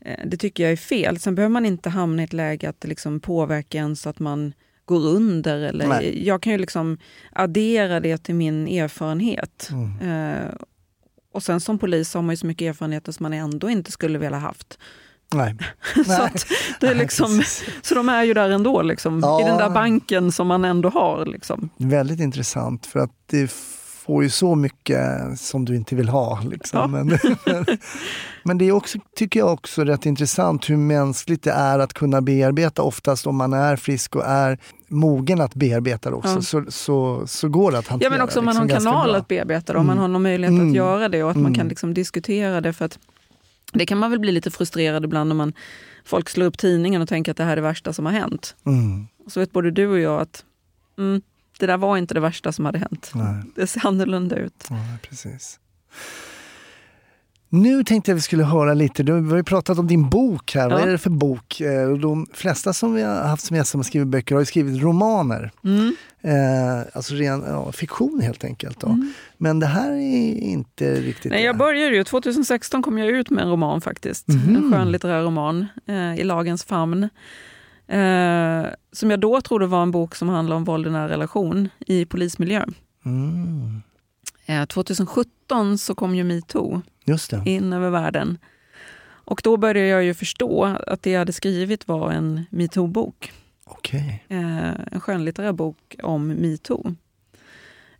eh, det tycker jag är fel. Sen behöver man inte hamna i ett läge att det liksom påverkar en så att man går under. Eller, Nej. jag kan ju liksom addera det till min erfarenhet. Mm. Eh, och sen som polis har man ju så mycket erfarenheter som man ändå inte skulle vilja haft. Nej. så, det är liksom, så de är ju där ändå, liksom, Ja. i den där banken som man ändå har. Liksom. Väldigt intressant för att det får ju så mycket som du inte vill ha. Liksom. Ja. Men, men det är också, tycker jag också rätt intressant hur mänskligt det är att kunna bearbeta. Oftast om man är frisk och är mogen att bearbeta det också Ja. så, så, så går det att hantera Ja, men också om man har en liksom kanal bra. att bearbeta det, om man har någon möjlighet Mm. att göra det och att man Mm. kan liksom diskutera det. för att Det kan man väl bli lite frustrerad ibland om man, folk slår upp tidningen och tänker att det här är det värsta som har hänt. Mm. Så vet både du och jag att mm, det där var inte det värsta som hade hänt. Nej. Det ser annorlunda ut. Ja, precis. Nu tänkte jag vi skulle höra lite, du, har ju pratat om din bok här. Vad Ja. är det för bok? Eh, De flesta som vi har haft som gäster som har skrivit böcker har ju skrivit romaner. Mm. Eh, alltså ren ja, fiktion helt enkelt. Då. Men det här är inte riktigt Nej, jag det. började ju, 2016 kom jag ut med en roman faktiskt. Mhm. En skönlitterär roman, eh, I lagens famn. Eh, som jag då trodde var en bok som handlar om våld i nära relation i polismiljö. Mm. Eh, 2017 så kom ju metoo Just det. in över världen. Och då började jag ju förstå att det jag hade skrivit var en metoo-bok. Okej. Eh, en skönlitterär bok om metoo.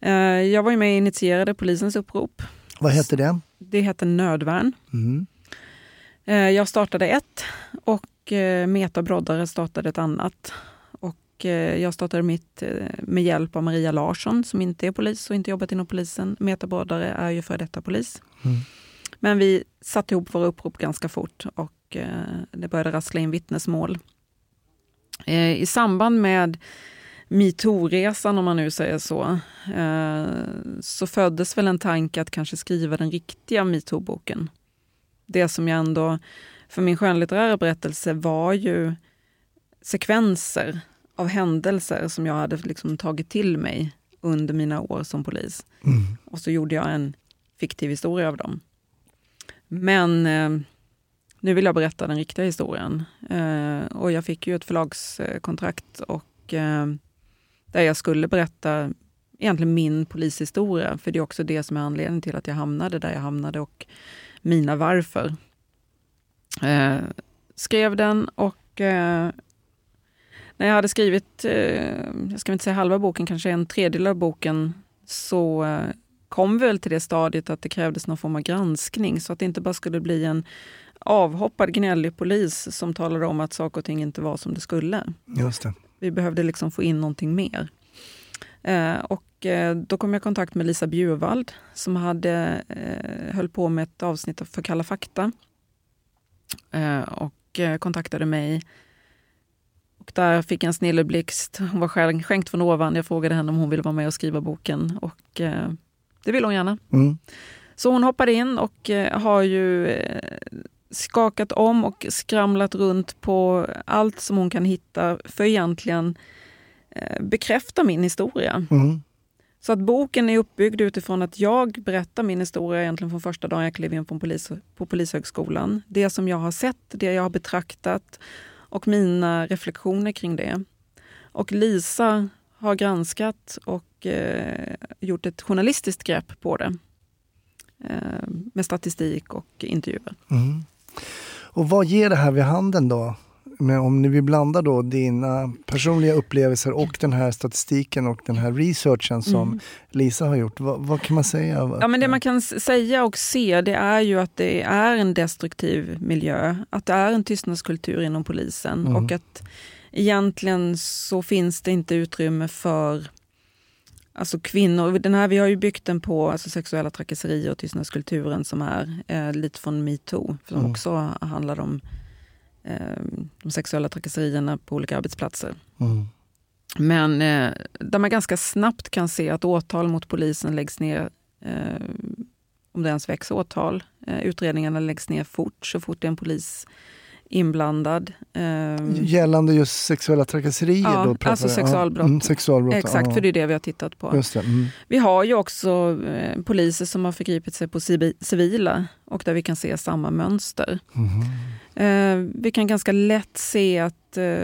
Eh, jag var ju med och initierade polisens upprop. Vad heter det? Det hette Nödvärn. Mm. Eh, Jag startade ett och eh, Meta Broddare startade ett annat. Och eh, jag startade mitt eh, med hjälp av Maria Larsson som inte är polis och inte jobbat inom polisen. Meta Broddare är ju före detta polis. Mm. Men vi satte ihop våra upprop ganska fort och eh, det började rassla in vittnesmål. Eh, I samband med metoo-resan, om man nu säger så, eh, så föddes väl en tanke att kanske skriva den riktiga metoo-boken. Det som jag ändå, för min skönlitterära berättelse var ju sekvenser av händelser som jag hade liksom tagit till mig under mina år som polis. Mm. Och så gjorde jag en fiktiv historia av dem. Men eh, nu vill jag berätta den riktiga historien. Eh, och jag fick ju ett förlagskontrakt och eh, där jag skulle berätta egentligen min polishistoria. För det är också det som är anledningen till att jag hamnade där jag hamnade och mina varför. Eh, skrev den och eh, när jag hade skrivit, eh, jag ska inte säga halva boken, kanske en tredjedel av boken, så eh, kom väl till det stadiet att det krävdes någon form av granskning så att det inte bara skulle bli en avhoppad gnällig polis som talade om att saker och ting inte var som det skulle. Just det. Vi behövde liksom få in någonting mer. Eh, och eh, då kom jag i kontakt med Lisa Bjurvald som hade, eh, höll på med ett avsnitt för Kalla fakta. Eh, och eh, kontaktade mig. Och där fick jag en snilleblixt. Hon var skänk- skänkt från ovan. Jag frågade henne om hon ville vara med och skriva boken och eh, det ville hon gärna. Mm. Så hon hoppade in och eh, har ju eh, skakat om och skramlat runt på allt som hon kan hitta för egentligen eh, bekräfta min historia. Mm. Så att boken är uppbyggd utifrån att jag berättar min historia egentligen från första dagen jag klev in på, polis, på Polishögskolan. Det som jag har sett, det jag har betraktat och mina reflektioner kring det. Och Lisa har granskat och eh, gjort ett journalistiskt grepp på det. Eh, med statistik och intervjuer. Mm. Och vad ger det här vid handen då? Men om ni vill blanda då dina personliga upplevelser och den här statistiken och den här researchen som Mm. Lisa har gjort. Vad, vad kan man säga? Ja, men det man kan säga och se det är ju att det är en destruktiv miljö. Att det är en tystnadskultur inom polisen Mm. och att egentligen så finns det inte utrymme för alltså kvinnor. Den här, vi har ju byggt den på alltså sexuella trakasserier och tystnadskulturen som är eh, lite från metoo. Som Mm. också handlar om eh, de sexuella trakasserierna på olika arbetsplatser. Mm. Men eh, där man ganska snabbt kan se att åtal mot polisen läggs ner, eh, om det ens väcks åtal. Eh, utredningarna läggs ner fort, så fort det är en polis inblandad. Eh, Gällande just sexuella trakasserier? Ja, då, alltså sexualbrott. Mm, sexualbrott. exakt, ja. för det är det vi har tittat på. Mm. Vi har ju också eh, poliser som har förgripit sig på civi- civila och där vi kan se samma mönster. Mhm. Eh, vi kan ganska lätt se att eh,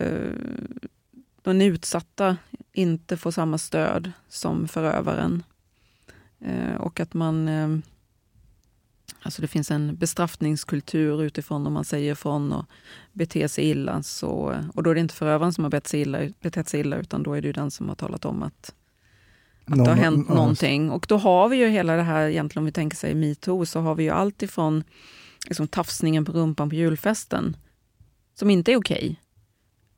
de utsatta inte får samma stöd som förövaren. Eh, och att man... Alltså det finns en bestraffningskultur utifrån om man säger ifrån och beter sig illa. Så, och då är det inte förövaren som har betett sig illa, betett sig illa utan då är det den som har talat om att, att det har hänt ja, någonting. Och då har vi ju hela det här, egentligen om vi tänker sig metoo, så har vi ju allt ifrån liksom, tafsningen på rumpan på julfesten, som inte är okej.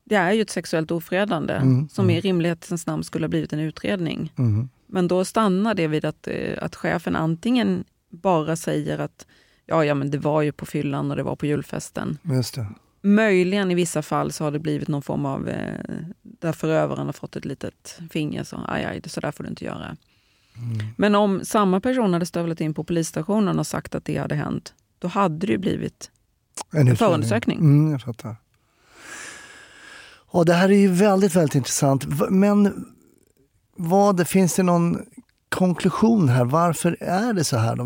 Det är ju ett sexuellt ofredande Mm, som mm. i rimlighetens namn skulle ha blivit en utredning. Mhm. Men då stannar det vid att, eh, att chefen antingen bara säger att ja, ja, men det var ju på fyllan och det var på julfesten. Just det. Möjligen i vissa fall så har det blivit någon form av, eh, där förövaren har fått ett litet finger, så aj, aj, så där får du inte göra. Mm. Men om samma person hade stövlat in på polisstationen och sagt att det hade hänt, då hade det ju blivit En utredning. förundersökning. Mm, jag fattar. Och det här är ju väldigt, väldigt intressant. Men vad, finns det någon konklusion här? Varför är det så här? Då?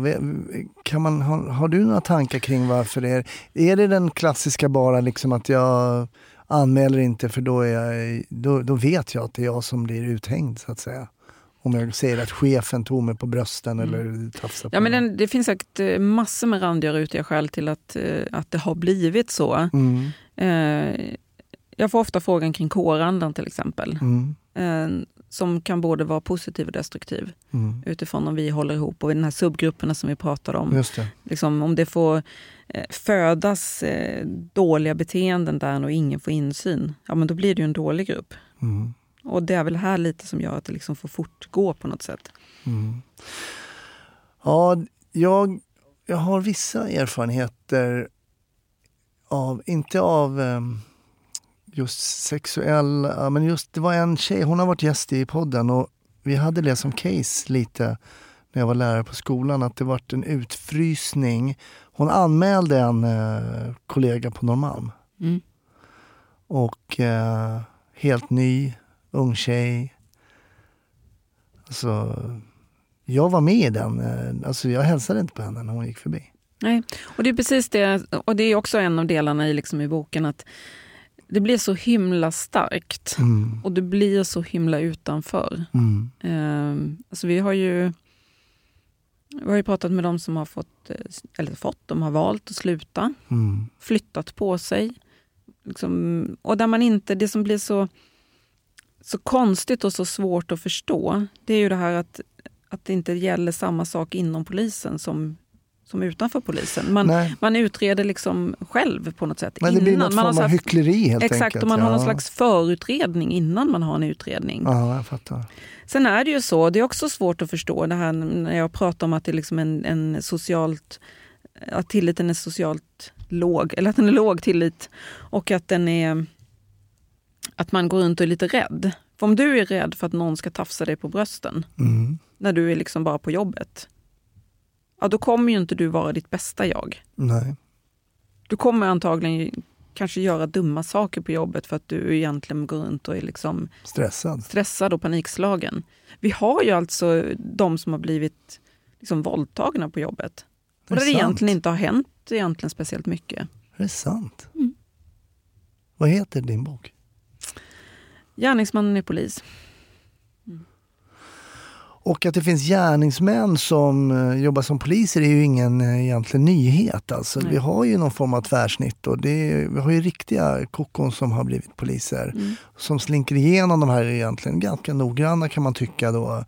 Kan man, har, har du några tankar kring varför det är? Är det den klassiska bara liksom att jag anmäler inte för då, är jag, då, då vet jag att det är jag som blir uthängd så att säga. Om jag säger att chefen tog mig på brösten eller tafsade på Ja, men den, det finns säkert eh, massor med randiga rutiga skäl till att, eh, att det har blivit så. Mm, Eh, jag får ofta frågan kring kårandan till exempel, mm, eh, som kan både vara positiv och destruktiv mm. utifrån om vi håller ihop och i den här subgrupperna som vi pratade om. Just det. Liksom, om det får eh, födas eh, dåliga beteenden där och ingen får insyn, ja men då blir det ju en dålig grupp. Mm. Och det är väl här lite som gör att det liksom får fortgå på något sätt. Mm. Ja, jag, jag har vissa erfarenheter av, inte av em, just sexuell, ja, men just det var en tjej, hon har varit gäst i podden och vi hade det som case lite när jag var lärare på skolan, att det vart en utfrysning. Hon anmälde en eh, kollega på Norrmalm Mm. och eh, helt ny, ung tjej. Alltså, jag var med i den. eh, Alltså, jag hälsade inte på henne när hon gick förbi. Nej, och det är precis det, och det är också en av delarna i, liksom i boken, att det blir så himla starkt Mm. och det blir så himla utanför. Mm. Eh, alltså vi har ju vi har ju pratat med de som har fått, eh, eller fått, de har valt att sluta, Mm. flyttat på sig. Liksom, och där man inte, det som blir så, så konstigt och så svårt att förstå, det är ju det här att, att det inte gäller samma sak inom polisen som, som utanför polisen. Man, Nej, man utreder liksom själv på något sätt. men det blir något man har form av hyckleri helt Exakt, enkelt. och man har någon Ja. slags förutredning innan man har en utredning. Ja, jag fattar. Sen är det ju så, det är också svårt att förstå det här när jag pratar om att det är liksom en, en socialt, att tilliten är socialt låg, eller att den är låg tillit och att den är att man går runt och är lite rädd. För om du är rädd för att någon ska tafsa dig på brösten Mm. när du är liksom bara på jobbet, ja då kommer ju inte du vara ditt bästa jag. Nej. Du kommer antagligen kanske göra dumma saker på jobbet för att du egentligen går runt och är liksom Stressad. stressad och panikslagen. Vi har ju alltså de som har blivit liksom våldtagna på jobbet. Det Och är där det egentligen inte har hänt egentligen speciellt mycket. Det är sant. Mm. Vad heter din bok? Gärningsmannen är polis. Och att det finns gärningsmän som eh, jobbar som poliser är ju ingen eh, egentligen nyhet. Alltså. Nej. Vi har ju någon form av tvärsnitt och det är, vi har ju riktiga kokon som har blivit poliser. Mm. Som slinker igenom de här egentligen ganska noggranna kan man tycka då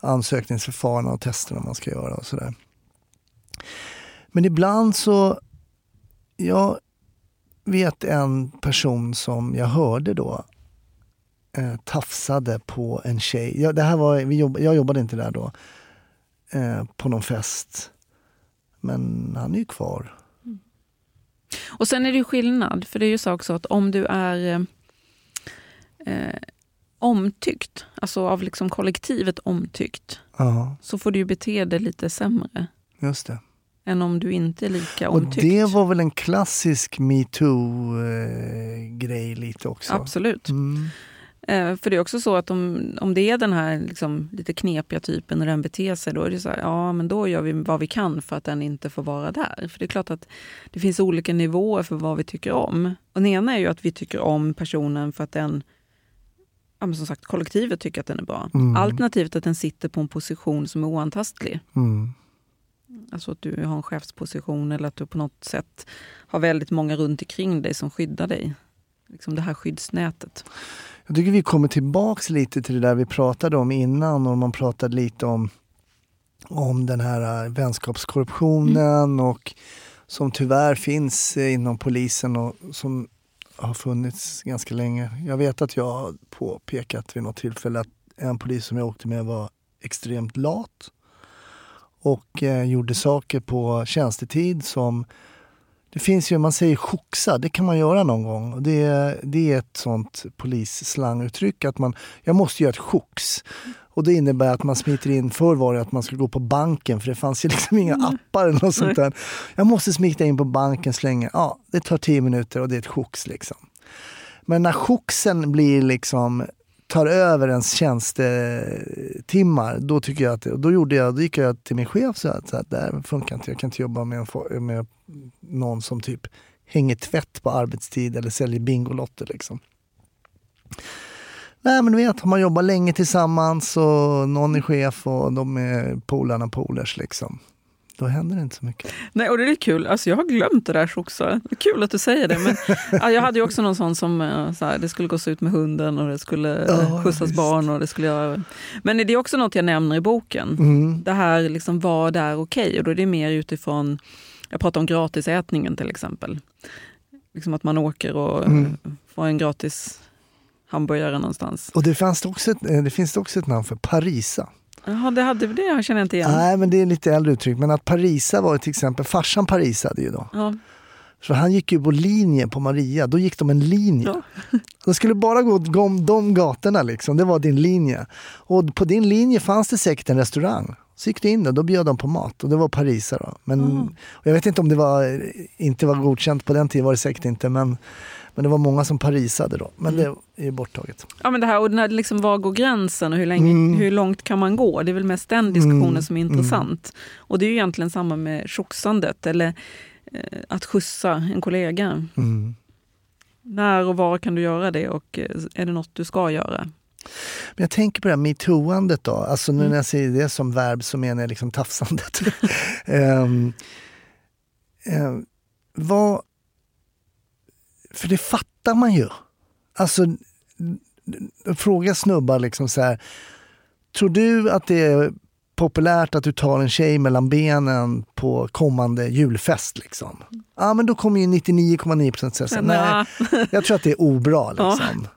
ansökningsförfaranden och testerna man ska göra och sådär. Men ibland så, jag vet en person som jag hörde då eh, tafsade på en tjej. Ja, det här var, vi jobb, jag jobbade inte där då. Eh, på någon fest. Men han är ju kvar. Och sen är det ju skillnad, för det är ju så också att om du är eh, eh, omtyckt, alltså av liksom kollektivet omtyckt, Ja, så får du ju bete dig lite sämre just det. än om du inte är lika Och omtyckt. det var väl en klassisk metoo-grej lite också. Absolut. Mm. Eh, för det är också så att om, om det är den här liksom, lite knepiga typen och den beter sig, då är det så här, ja men då gör vi vad vi kan för att den inte får vara där. För det är klart att det finns olika nivåer för vad vi tycker om. Och den ena är ju att vi tycker om personen för att den, ja, men som sagt, kollektivet tycker att den är bra. Mm. Alternativt att den sitter på en position som är oantastlig. Mm. Alltså att du har en chefsposition eller att du på något sätt har väldigt många runt omkring dig som skyddar dig. Liksom det här skyddsnätet. Jag tycker vi kommer tillbaks lite till det där vi pratade om innan och man pratade lite om, om den här äh, vänskapskorruptionen och som tyvärr finns eh, inom polisen och som har funnits ganska länge. Jag vet att jag har påpekat vid något tillfälle att en polis som jag åkte med var extremt lat och eh, gjorde saker på tjänstetid som det finns ju, man säger choxa, det kan man göra någon gång. Det, det är ett sånt polisslanguttryck att man, jag måste göra ett chox. Och det innebär att man smiter in, förr var det att man skulle gå på banken för det fanns ju liksom inga appar eller något sånt där. Jag måste smita in på banken så länge, ja det tar tio minuter och det är ett chox liksom. Men när choxen blir liksom tar över ens tjänstetimmar, då tycker jag att, då gjorde jag, då gick jag till min chef och sa att så det här funkar inte, jag kan inte jobba med, en, med någon som typ hänger tvätt på arbetstid eller säljer Bingolotter liksom. Nej men du vet, har man jobbat länge tillsammans och någon är chef och de är polarna polers liksom. Då händer det inte så mycket. Nej, och det är kul. Alltså, jag har glömt det där också. Kul att du säger det. Men, ja, jag hade ju också någon sån som eh, så här, det skulle gås ut med hunden och det skulle Ja, ja, skjutsas barn. Och det skulle jag... Men det är också något jag nämner i boken. Mm. Det här, liksom, vad är okej? Och då är det mer utifrån, jag pratar om gratisätningen till exempel. Liksom att man åker och Mm. får en gratis hamburgare någonstans. Och det, fanns också eh, det finns också ett namn för, Parisa. Jaha, det, hade, det känner jag inte igen. Nej men det är lite äldre uttryck. Men att Parisa var till exempel, farsan parisade ju då. Ja, Så han gick ju på linje på Maria, då gick de en linje. Ja. De skulle bara gå de, de gatorna liksom, det var din linje. Och på din linje fanns det säkert en restaurang. Så gick du in där, då bjöd de på mat och det var Parisa då. Men, och jag vet inte om det var, inte var godkänt på den tiden, var det säkert inte. Men, men det var många som parisade då. Men Mm. det är borttaget. Ja, men det här, och den här, liksom, var går gränsen och hur, länge, Mm. hur långt kan man gå? Det är väl mest den diskussionen Mm, som är intressant. Och det är ju egentligen samma med tjoxandet eller eh, att skjutsa en kollega. Mm. När och var kan du göra det och eh, är det något du ska göra? Men jag tänker på det här metooandet då. Alltså nu Mm. när jag säger det som verb så menar jag liksom tafsandet. um, um, vad... För det fattar man ju. Alltså, fråga snubbar liksom så här. Tror du att det är populärt att du tar en tjej mellan benen på kommande julfest? Liksom? Ja, men då kommer ju 99,9% säga så nej, jag tror att det är obra. Ja. Liksom.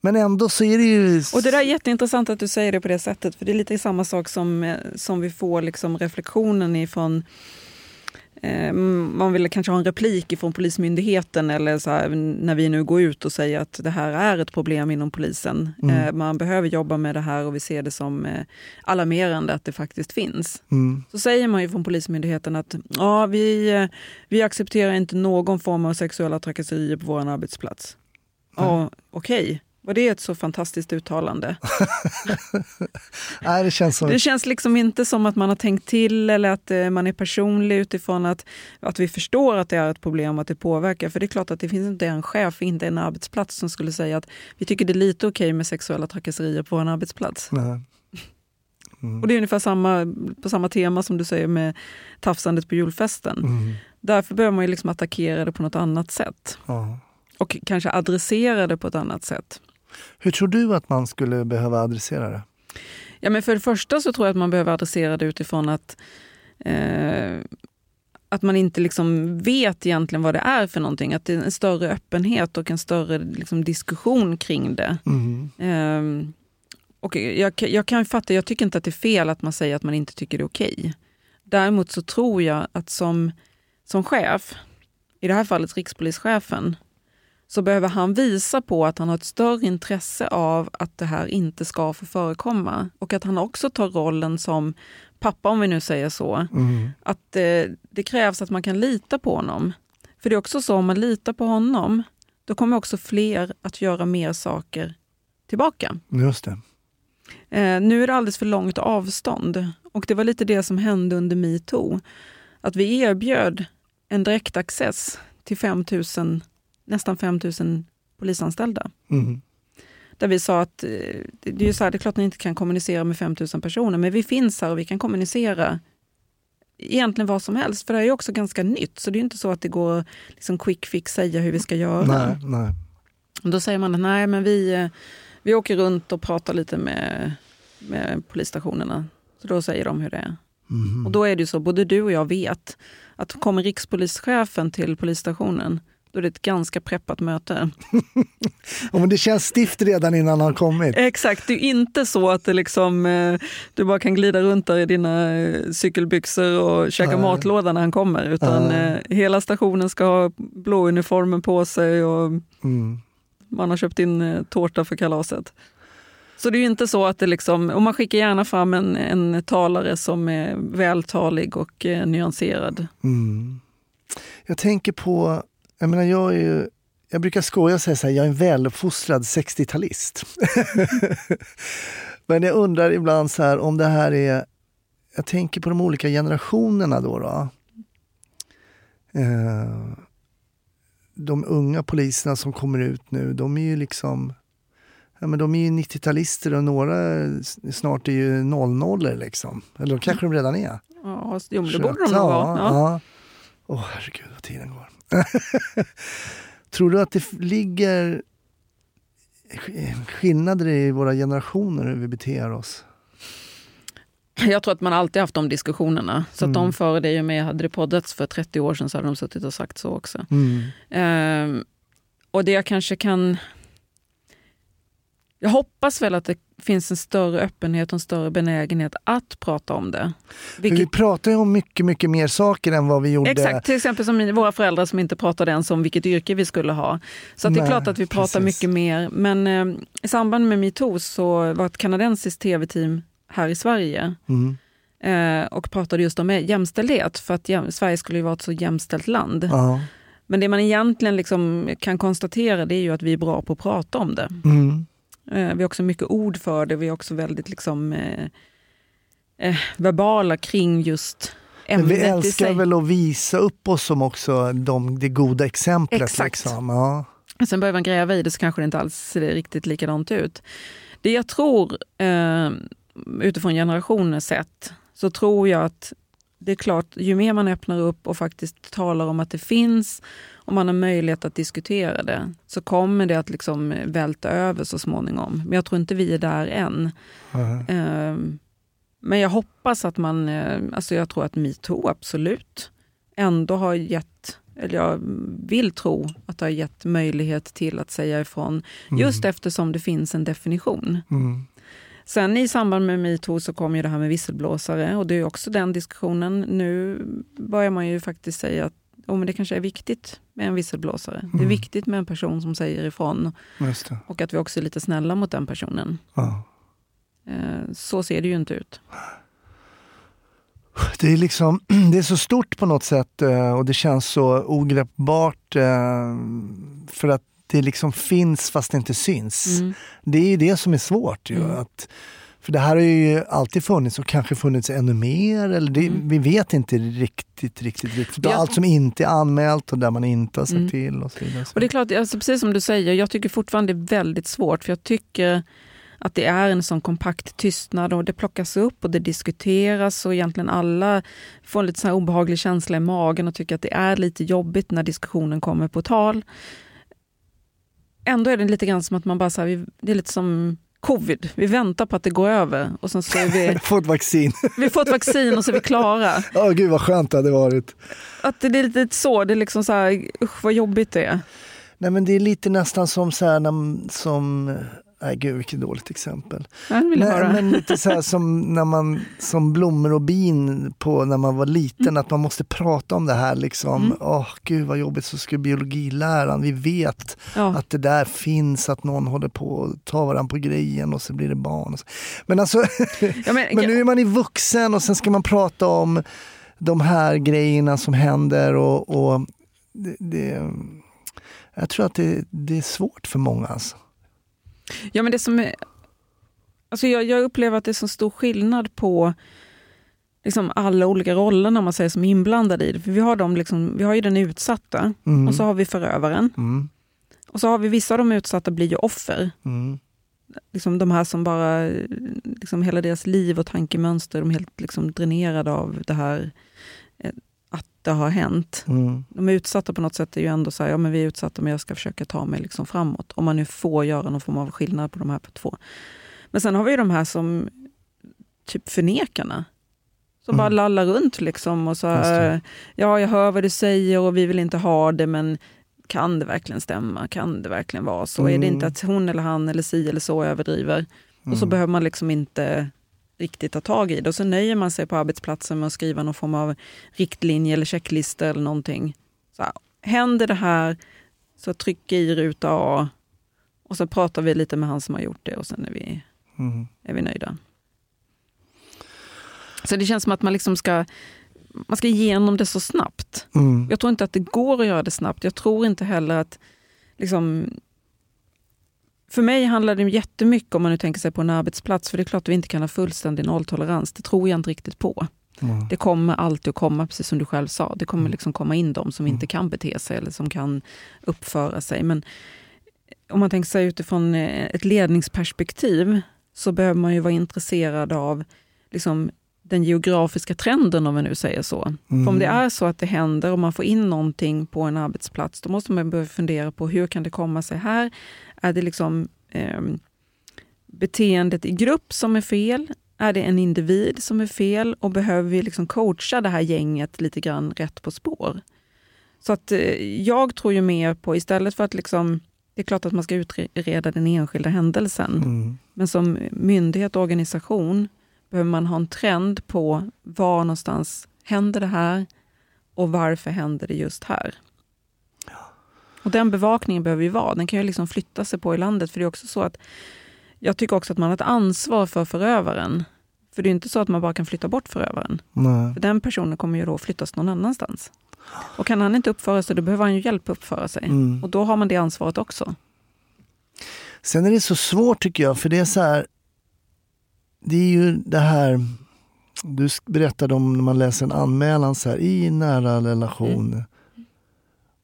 Men ändå så är det ju... Och det där är jätteintressant att du säger det på det sättet, för det är lite samma sak som, eh, som vi får liksom reflektionen ifrån man vill kanske ha en replik ifrån Polismyndigheten eller så här, när vi nu går ut och säger att det här är ett problem inom polisen. Mm. Eh, man behöver jobba med det här och vi ser det som eh, alarmerande att det faktiskt finns. Mm. Så säger man ju från Polismyndigheten att ja, vi, eh, vi accepterar inte någon form av sexuella trakasserier på vår arbetsplats. Ja, Okej, var det ett så fantastiskt uttalande? Nej, det känns som... Det känns liksom inte som att man har tänkt till eller att eh, man är personlig utifrån att, att vi förstår att det är ett problem och att det påverkar. För det är klart att det finns inte en chef, inte en arbetsplats som skulle säga att vi tycker det är lite okej med sexuella trakasserier på vår arbetsplats. Nej. Och det är ungefär samma, på samma tema som du säger med tafsandet på julfesten. Mm. Därför behöver man ju liksom attackera det på något annat sätt. Ja. Och kanske adressera det på ett annat sätt. Hur tror du att man skulle behöva adressera det? Ja, men för det första så tror jag att man behöver adressera det utifrån att, eh, att man inte liksom vet egentligen vad det är för någonting. Att det är en större öppenhet och en större liksom, diskussion kring det. Mm. Eh, och jag, jag kan fatta, jag tycker inte att det är fel att man säger att man inte tycker det är okej. Däremot så tror jag att som, som chef, i det här fallet rikspolischefen, så behöver han visa på att han har ett större intresse av att det här inte ska få förekomma. Och att han också tar rollen som pappa, om vi nu säger så. Mm. Att eh, det krävs att man kan lita på honom. För det är också så, om man litar på honom, då kommer också fler att göra mer saker tillbaka. Just det. Eh, nu är det alldeles för långt avstånd. Och det var lite det som hände under metoo. Att vi erbjöd en direktaccess till 5 000, nästan 5 000 polisanställda. Mm. Där vi sa att eh, det är, ju så här, det är klart att ni inte kan kommunicera med 5 000 personer, men vi finns här och vi kan kommunicera egentligen vad som helst. För det är ju också ganska nytt, så det är ju inte så att det går liksom quick fix säga hur vi ska göra. Nej, nej. Då säger man att nej, men vi, eh, vi åker runt och pratar lite med, med polisstationerna. Så då säger de hur det är. Mhm. Och då är det ju så, både du och jag vet att kommer rikspolischefen till polisstationen, då är det ett ganska preppat möte. Ja, men det känns stift redan innan han kommit. Exakt, det är inte så att det liksom, eh, du bara kan glida runt där i dina eh, cykelbyxor och käka Nej. matlåda när han kommer. Utan eh, hela stationen ska ha blå uniformen på sig och Mm. man har köpt in tårta för kalaset. Så det är ju inte så att det liksom, och man skickar gärna fram en, en talare som är vältalig och eh, nyanserad. Mm. Jag tänker på, jag menar jag är ju, jag brukar skoja och säga så här, jag är en väluppfostrad 60-talist. Men jag undrar ibland så här om det här är, jag tänker på de olika generationerna då. då. Eh, de unga poliserna som kommer ut nu, de är ju liksom Ja, men de är ju 90-talister och några snart är ju 00 liksom. Eller de kanske de redan är. Ja, jo, det borde de nog vara. Ja. ja. Åh herregud vad tiden går. Tror du att det ligger sk- skillnader i våra generationer hur vi beter oss? Jag tror att man alltid haft de diskussionerna. Så att Mm. de före dig och mig, hade det poddats för 30 år sedan så hade de suttit och sagt så också. Mm. Ehm, och det jag kanske kan... Jag hoppas väl att det finns en större öppenhet och en större benägenhet att prata om det. Vilket, vi pratar ju om mycket, mycket mer saker än vad vi gjorde. Exakt, till exempel som våra föräldrar som inte pratade ens om vilket yrke vi skulle ha. Så det är Nej, klart att vi pratar precis. mycket mer. Men eh, i samband med metoo så var ett kanadensiskt tv-team här i Sverige Mm. eh, och pratade just om jämställdhet. För att jäm- Sverige skulle ju vara ett så jämställt land. Ja. Men det man egentligen liksom kan konstatera det är ju att vi är bra på att prata om det. Mm. Eh, vi har också mycket ord för det. Vi är också väldigt liksom, eh, eh, verbala kring just Men ämnet vi i älskar väl att visa upp oss som också de, det goda exemplet. Exakt. Liksom. Ja. Sen börjar man gräva i det så kanske det inte alls ser riktigt likadant ut. Det jag tror, eh, utifrån generationer sett, så tror jag att det är klart, ju mer man öppnar upp och faktiskt talar om att det finns och man har möjlighet att diskutera det, så kommer det att liksom välta över så småningom. Men jag tror inte vi är där än. Eh, Men jag hoppas att man, eh, alltså jag tror att metoo absolut ändå har gett, eller jag vill tro att det har gett möjlighet till att säga ifrån. Just eftersom det finns en definition. Mm. Sen i samband med metoo så kom ju det här med visselblåsare och det är också den diskussionen. Nu börjar man ju faktiskt säga att oh, men det kanske är viktigt med en visselblåsare. Det är Mm. viktigt med en person som säger ifrån och att vi också är lite snälla mot den personen. Ja. Eh, Så ser det ju inte ut. Det är, liksom, det är så stort på något sätt eh, och det känns så ogreppbart eh, för att det liksom finns fast det inte syns. Mm. Det är ju det som är svårt. Ju, Mm. att, för det här har ju alltid funnits och kanske funnits ännu mer. Eller det, Mm. Vi vet inte riktigt, riktigt, riktigt. Ja. Allt som inte är anmält och där man inte har sagt Mm. till och så vidare. Och det är klart, alltså precis som du säger, jag tycker fortfarande det är väldigt svårt för jag tycker att det är en sån kompakt tystnad och det plockas upp och det diskuteras och egentligen alla får en lite så obehaglig känsla i magen och tycker att det är lite jobbigt när diskussionen kommer på tal. Ändå är det lite grann som att man bara så här, det är lite som covid. Vi väntar på att det går över och sen så är vi, Få ett vaccin. vi får ett vaccin och så är vi klara. Åh gud vad skönt det hade varit. Att det är lite så, det är liksom så här, usch vad jobbigt det är. Nej men det är lite nästan som så här, när, som, nej gud vilket dåligt exempel. Nej, men lite så som när man som blommor och bin på när man var liten, Mm. att man måste prata om det här liksom. Åh gud vad jobbigt, så ska biologiläraren, vi vet Ja. att det där finns, att någon håller på att ta varandra på grejen och så blir det barn. Men alltså, Ja, men, men nu är man i vuxen och sen ska man prata om de här grejerna som händer och, och det, det, jag tror att det, det är svårt för många. Alltså. Ja, men det som är, alltså jag, jag upplever att det är så stor skillnad på liksom alla olika rollerna man säger, som är inblandade i det. För vi har, dem liksom, vi har ju den utsatta Mm. och så har vi förövaren. Mm. Och så har vi vissa av de utsatta blir ju offer. Mm. Liksom de här som bara, liksom hela deras liv och tankemönster, de är helt liksom dränerade av det här det har hänt. Mm. De är utsatta på något sätt är ju ändå så här, ja men vi är utsatta men jag ska försöka ta mig liksom framåt. Om man nu får göra någon form av skillnad på de här två. Men sen har vi ju de här som typ förnekarna. Som Mm. bara lallar runt liksom och så ja jag hör vad du säger och vi vill inte ha det men kan det verkligen stämma? Kan det verkligen vara så? Är det Mm. inte att hon eller han eller si eller så överdriver? Och så Mm. behöver man liksom inte riktigt ta tag i det. Och så nöjer man sig på arbetsplatsen med att skriva någon form av riktlinje eller checklista eller någonting. Så här, händer det här, så tryck i ruta A och så pratar vi lite med han som har gjort det och sen är vi, Mm. är vi nöjda. Så det känns som att man liksom ska, man ska igenom det så snabbt. Mm. Jag tror inte att det går att göra det snabbt. Jag tror inte heller att... Liksom, för mig handlar det jättemycket om man nu tänker sig på en arbetsplats, för det är klart att vi inte kan ha fullständig nolltolerans. Det tror jag inte riktigt på. Mm. Det kommer alltid att komma, precis som du själv sa, det kommer liksom komma in de som inte kan bete sig eller som kan uppföra sig. Men om man tänker sig utifrån eh, ett ledningsperspektiv så behöver man ju vara intresserad av liksom, den geografiska trenden, om vi nu säger så. För om det är så att det händer och man får in någonting på en arbetsplats, då måste man börja fundera på hur kan det komma sig här? Är det liksom eh, beteendet i grupp som är fel? Är det en individ som är fel? Och behöver vi liksom coacha det här gänget lite grann rätt på spår? Så att eh, jag tror ju mer på, istället för att liksom, det är klart att man ska utreda den enskilda händelsen, Mm. men som myndighet och organisation behöver man ha en trend på var någonstans händer det här och varför händer det just här. Och Den bevakningen behöver ju vara. Den kan ju liksom flytta sig på i landet. För det är också så att Jag tycker också att man har ett ansvar för förövaren. För det är inte så att man bara kan flytta bort förövaren. Nej. För den personen kommer ju då flyttas någon annanstans. Och kan han inte uppföra sig, då behöver han ju hjälp att uppföra sig. Mm. Och då har man det ansvaret också. Sen är det så svårt tycker jag, för det är så här. Det är ju det här du berättade om när man läser en anmälan så här, i nära relation.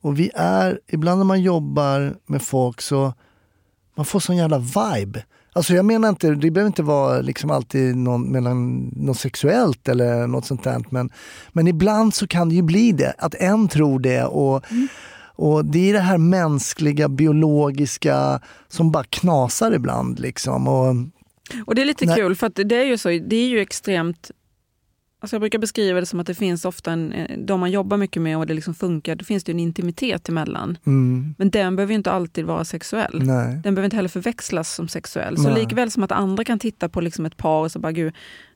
Och vi är, ibland när man jobbar med folk så man får sån jävla vibe. Alltså jag menar inte, det behöver inte vara liksom alltid någon, mellan, något sexuellt eller något sånt där. Men, men ibland så kan det ju bli det, att en tror det. Och, och det är det här mänskliga, biologiska som bara knasar ibland. Liksom. Och, Och det är lite Nej. kul, för det är ju så, det är ju extremt Alltså jag brukar beskriva det som att det finns ofta en, eh, de man jobbar mycket med och det liksom funkar, då finns det en intimitet emellan. Mm. Men den behöver ju inte alltid vara sexuell. Nej. Den behöver inte heller förväxlas som sexuell. Så Nej. likväl som att andra kan titta på liksom ett par och så bara, gud,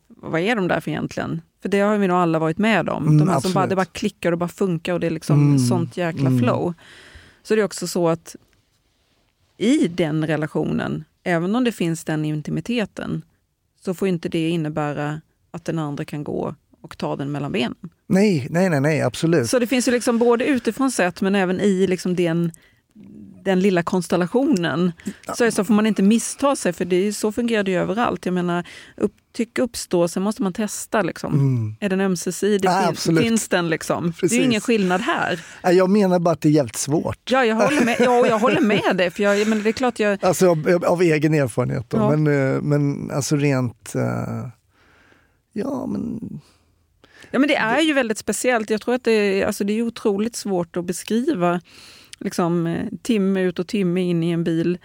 vad är de där för egentligen? För det har vi nog alla varit med om. Mm, de här som bara, det bara klickar och bara funkar och det är liksom Mm, sånt jäkla mm. flow. Så det är också så att i den relationen, även om det finns den intimiteten, så får inte det innebära att den andra kan gå och ta den mellan benen. nej, nej, nej, nej, absolut. Så det finns ju liksom både utifrån sett men även i liksom den, den lilla konstellationen. Så, så får man inte missta sig för det är, så fungerar det ju överallt. Jag menar, upp, tycke uppstår, sen måste man testa. Liksom. Mm. Är den ömsesidig? Ja, Fin- finns den? Liksom? Det är ju ingen skillnad här. Jag menar bara att det är jävligt svårt. Ja, jag håller med, ja, jag håller med dig. För jag, men det är klart jag, Alltså av, av egen erfarenhet då. Ja. Men, eh, men alltså rent... eh, ja, men... Ja, men det är ju väldigt speciellt. Jag tror att det är, alltså det är otroligt svårt att beskriva liksom, eh, timme ut och timme in i en bil.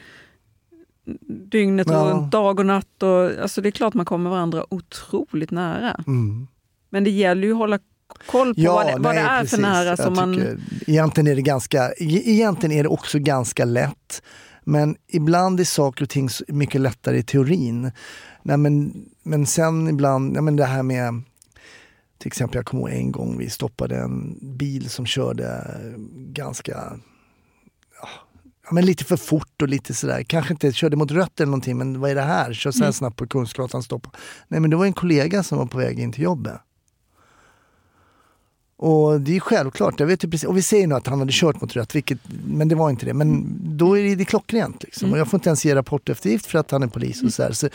Dygnet Ja. runt, dag och natt. Och, alltså det är klart man kommer varandra otroligt nära. Mm. Men det gäller ju att hålla koll på vad det, vad det nej, är precis. för nära. Som man, egentligen, är det ganska, e- egentligen är det också ganska lätt. Men ibland är saker och ting mycket lättare i teorin. Nej, men, men sen ibland, nej, men det här med till exempel jag kommer ihåg en gång vi stoppade en bil som körde ganska ja, ja, men lite för fort och lite sådär. Kanske inte körde mot rött eller någonting men vad är det här? Kör så här Mm. snabbt på Kungsgatan, stoppa. Nej men det var en kollega som var på väg in till jobbet. Och det är självklart, jag vet ju precis, och vi säger nu att han hade kört mot rött, vilket, men det var inte det. Men då är det, det är klockrent. Liksom. Mm. Och jag får inte ens ge rapporteftergift för att han är polis. och så, här. så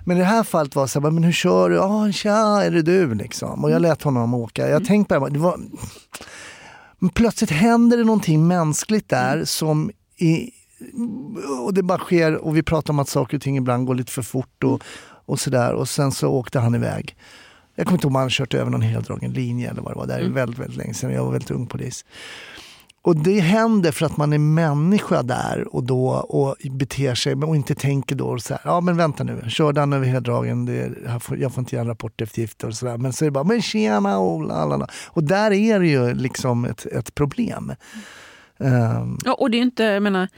Men i det här fallet var det så här, men hur kör du? Ja, tja, är det du? Liksom. Och jag lät honom åka. Jag tänkte bara, det var... Men plötsligt händer det någonting mänskligt där som i, och det bara sker och vi pratar om att saker och ting ibland går lite för fort och, och sådär och sen så åkte han iväg. Jag kommer inte ihåg om han kört över någon heldragen linje eller vad det var. Det är väldigt, väldigt länge sedan. Jag var väldigt ung polis. Och det händer för att man är människa där och då och beter sig och inte tänker då så här, ja men vänta nu, körde han över heldragen, det, får, jag får inte göra en rapport eftergift och sådär. Men så är det bara, men tjena och lalala. Och där är det ju liksom ett, ett problem. Ehm, ja, och det är inte, jag menar,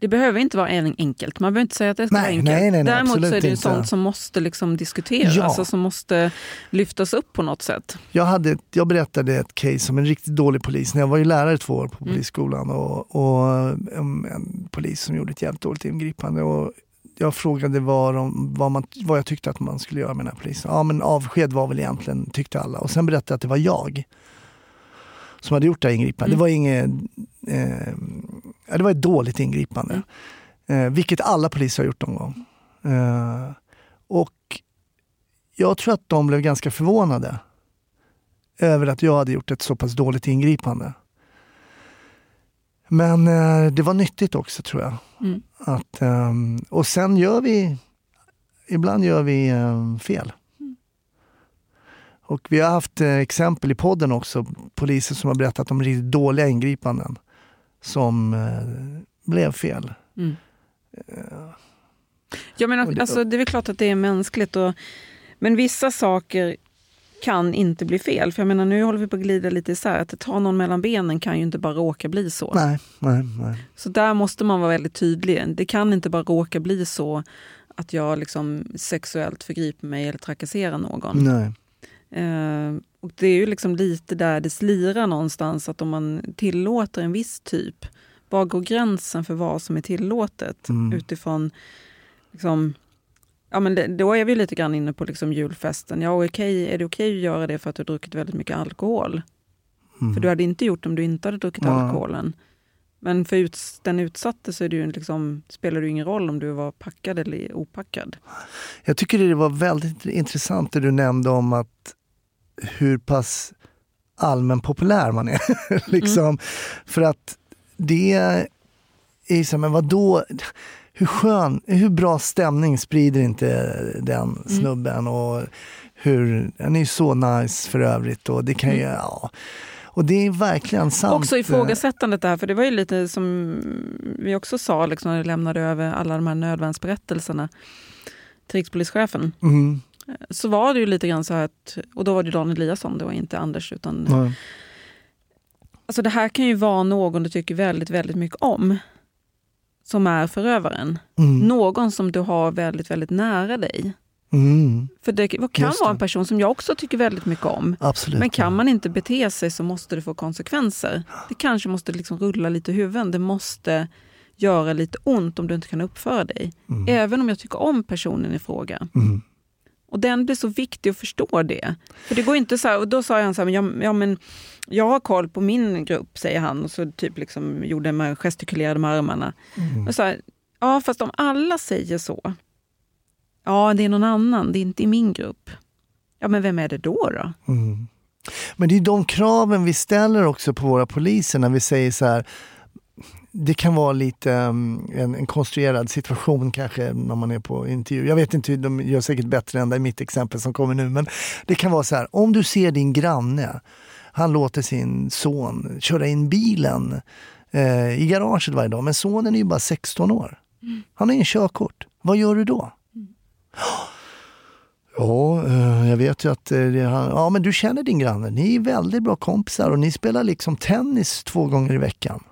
det behöver inte vara en enkelt. Man behöver inte säga att det ska Nej, vara enkelt. nej, nej, Däremot så är det inte. sånt som måste liksom diskuteras, Ja. alltså som måste lyftas upp på något sätt. Jag, hade, ett- jag berättade ett case om en riktigt dålig polis när jag var ju lärare två år på Mm. polisskolan och, och en, en polis som gjorde ett jävligt dåligt ingripande. Och jag frågade vad, de, vad, man, vad jag tyckte att man skulle göra med den här polisen. Ja men avsked var väl egentligen, tyckte alla. Och sen berättade jag att det var jag som hade gjort det här ingripandet. Mm. Det var inget, eh, det var ett dåligt ingripande. Mm. Eh, vilket alla poliser har gjort någon gång. Eh, och jag tror att de blev ganska förvånade över att jag hade gjort ett så pass dåligt ingripande. Men eh, det var nyttigt också tror jag. Mm. Att, ehm, och sen gör vi, ibland gör vi ehm, fel. Och vi har haft eh, exempel i podden också, poliser som har berättat om riktigt dåliga ingripanden som eh, blev fel. Mm. Menar, Och det- alltså, det är väl klart att det är mänskligt, och, men vissa saker kan inte bli fel. För jag menar, nu håller vi på att glida lite isär. Att ta någon mellan benen kan ju inte bara råka bli så. Nej, nej, nej. Så där måste man vara väldigt tydlig. Det kan inte bara råka bli så att jag liksom sexuellt förgriper mig eller trakasserar någon. nej. Eh, och det är ju liksom lite där det slirar någonstans, att om man tillåter en viss typ, var går gränsen för vad som är tillåtet Mm. utifrån liksom, Ja, men det, då är vi lite grann inne på liksom julfesten. Ja, okej, är det okej att göra det för att du har druckit väldigt mycket alkohol? Mm. För du hade inte gjort det om du inte hade druckit Ja. alkoholen. Men för ut, den utsatte så är det ju liksom, spelar det ingen roll om du var packad eller opackad. Jag tycker det var väldigt intressant det du nämnde om att hur pass allmän populär man är. liksom. För att det är ju så här, men vadå? Hur skön, hur bra stämning sprider inte den snubben? Och hur, han är ju så nice för övrigt och det kan ju, ja. Och det är verkligen sant. Också ifrågasättandet där, för det var ju lite som vi också sa liksom, när vi lämnade över alla de här nödvärnsberättelserna till rikspolischefen. Mm. Så var det ju lite grann så här att, och då var det Dan Eliasson, det var inte Anders. utan Nej. Alltså det här kan ju vara någon du tycker väldigt, väldigt mycket om. Som är förövaren. Mm. Någon som du har väldigt, väldigt nära dig. Mm. För det kan det. vara en person som jag också tycker väldigt mycket om. Absolut. Men kan man inte bete sig så måste det få konsekvenser. Det kanske måste liksom rulla lite i huvuden. Det måste göra lite ont om du inte kan uppföra dig. Även om jag tycker om personen i fråga. Mm. Och den blir så viktig att förstå det. För det går inte så här, och då sa han så här, ja, ja, men jag har koll på min grupp, säger han. Och så typ liksom gjorde man gestikulerade med armarna. Och så här, ja, fast om alla säger så. Ja, det är någon annan, det är inte i min grupp. Ja, men vem är det då? då? Mm. Men det är de kraven vi ställer också på våra poliser när vi säger så här. Det kan vara lite um, en, en konstruerad situation kanske när man är på intervju. Jag vet inte, de gör säkert bättre än det i mitt exempel som kommer nu. Men det kan vara så här, om du ser din granne, han låter sin son köra in bilen eh, i garaget varje dag. Men sonen är ju bara 16 år. Han har ingen körkort. Vad gör du då? Ja, eh, jag vet ju att eh, han- ja, men du känner din granne. Ni är väldigt bra kompisar och ni spelar liksom tennis två gånger i veckan.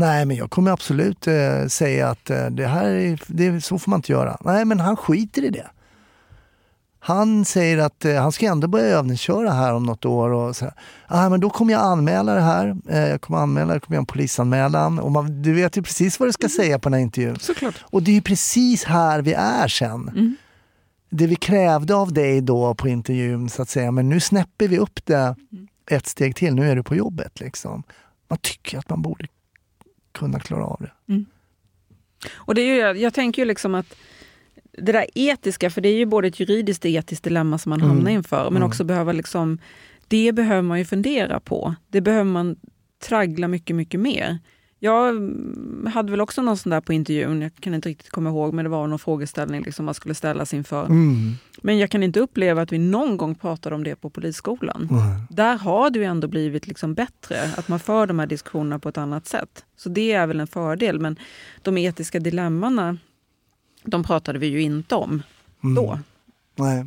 Nej, men jag kommer absolut eh, säga att eh, det här är, det, så får man inte göra. Nej, men han skiter i det. Han säger att eh, han ska ändå börja övningsköra här om något år. Och så. Ah, men då kommer jag anmäla det här. Eh, jag kommer anmäla, jag kommer göra en polisanmälan. Och man, du vet ju precis vad du ska säga på den här intervjun. Såklart. Och det är ju precis här vi är sen. Det vi krävde av dig då på intervjun, så att säga, men nu snäpper vi upp det ett steg till. Nu är du på jobbet. Liksom. Man tycker att man borde kunna klara av det. Och det är ju, jag tänker ju liksom att det där etiska, för det är ju både ett juridiskt och etiskt dilemma som man hamnar inför, men också behöva liksom, det behöver man ju fundera på. Det behöver man traggla mycket, mycket mer. Jag mm, hade väl också någon sån där på intervjun, jag kan inte riktigt komma ihåg, men det var någon frågeställning liksom man skulle ställas inför. Mm. Men jag kan inte uppleva att vi någon gång pratade om det på polisskolan. Där har det ju ändå blivit liksom bättre, att man för de här diskussionerna på ett annat sätt. Så det är väl en fördel, men de etiska dilemmana, de pratade vi ju inte om då. Nej.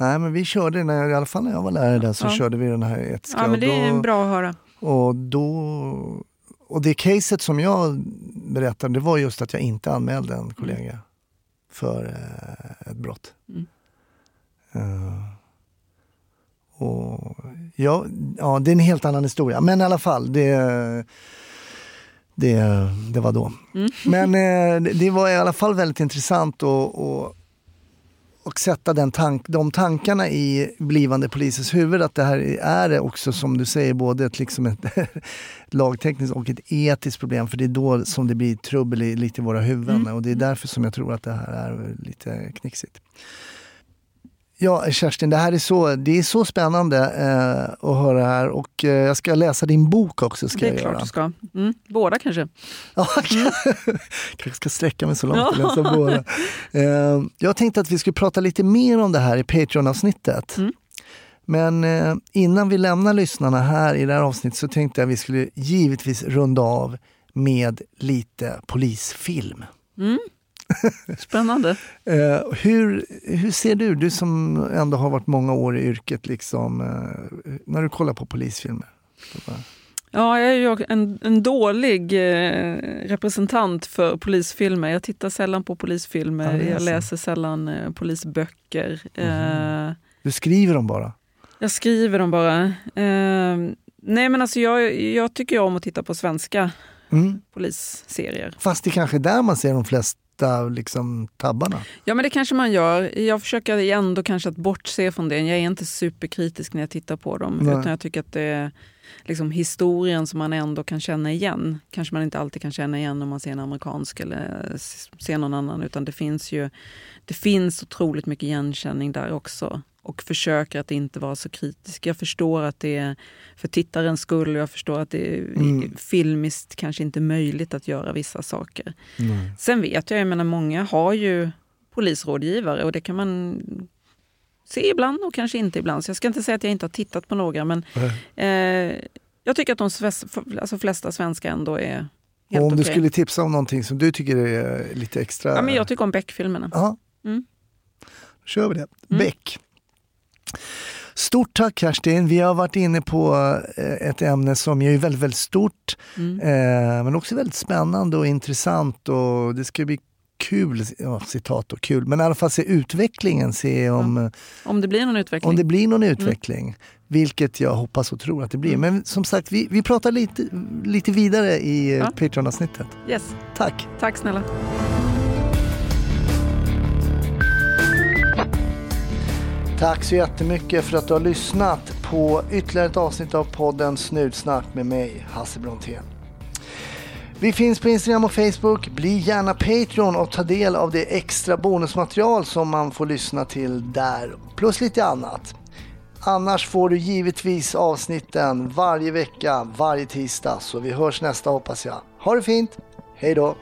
Nej, men vi körde, när jag, i alla fall när jag var lärare där, så Ja. körde vi den här etiska. Ja, men det är då- bra att höra. Och, då, och det caset som jag berättade, det var just att jag inte anmälde en kollega för eh, ett brott. Mm. Eh, och ja, ja, det är en helt annan historia. Men i alla fall, det, det, det var då. Mm. Men eh, det- var i alla fall väldigt intressant att och, och sätta den tank, de tankarna i blivande polisens huvud. Att det här är också som du säger både ett, liksom ett, lagtekniskt och ett etiskt problem. För det är då som det blir trubbel i, lite i våra huvuden. Och det är därför som jag tror att det här är lite knixigt. Ja, Kerstin, det här är så, det är så spännande eh, att höra här och eh, jag ska läsa din bok också. Ska Det är jag klart göra. du ska. Mm. Båda kanske. Ja, kanske ska sträcka mig så långt och läsa båda. Eh, jag tänkte att vi skulle prata lite mer om det här i Patreon-avsnittet. Mm. Men eh, innan vi lämnar lyssnarna här i det här avsnittet så tänkte jag att vi skulle givetvis runda av med lite polisfilm. Spännande. Eh, hur, hur ser du, du som ändå har varit många år i yrket, liksom, eh, när du kollar på polisfilmer? Ja, jag är en, en dålig eh, representant för polisfilmer. Jag tittar sällan på polisfilmer, Ja, jag läser sällan eh, polisböcker. Eh, Du skriver dem bara? jag skriver dem bara. Eh, nej men alltså jag, jag tycker om att titta på svenska Mm. polisserier. Fast det kanske är där man ser de flesta liksom, tabbarna. Ja men det kanske man gör. Jag försöker ändå kanske att bortse från det. Jag är inte superkritisk när jag tittar på dem. Nej. Utan jag tycker att det är liksom historien som man ändå kan känna igen. Kanske man inte alltid kan känna igen om man ser en amerikansk eller ser någon annan. Utan det finns ju det finns otroligt mycket igenkänning där också. Och försöker att inte vara så kritisk. Jag förstår att det är för tittarens skull. och Jag förstår att det är Mm. filmiskt kanske inte möjligt att göra vissa saker. Sen vet jag, jag menar många har ju polisrådgivare och det kan man se ibland och kanske inte ibland. Så jag ska inte säga att jag inte har tittat på några men eh, jag tycker att de sves- alltså flesta svenska ändå är helt Och om du okej. skulle tipsa om någonting som du tycker är lite extra... Ja, men jag tycker om Beck-filmerna. Mm. Då kör vi det. Beck. Stort tack Kerstin. Vi har varit inne på eh, ett ämne som är väldigt, väldigt stort. Eh, men också väldigt spännande och intressant och det ska bli kul, ja, citat och kul, men i alla fall se utvecklingen, se om, eh, Om det blir någon utveckling. om det blir någon utveckling. Vilket jag hoppas och tror att det blir. Men som sagt, vi, vi pratar lite, lite vidare i Ja. ja. Patreon-avsnittet. Yes. Tack! Tack snälla. Tack så jättemycket för att du har lyssnat på ytterligare ett avsnitt av podden Snutsnack med mig, Hasse Brontén. Vi finns på Instagram och Facebook. Bli gärna Patreon och ta del av det extra bonusmaterial som man får lyssna till där, plus lite annat. Annars får du givetvis avsnitten varje vecka, varje tisdag, så vi hörs nästa hoppas jag. Ha det fint, hej då!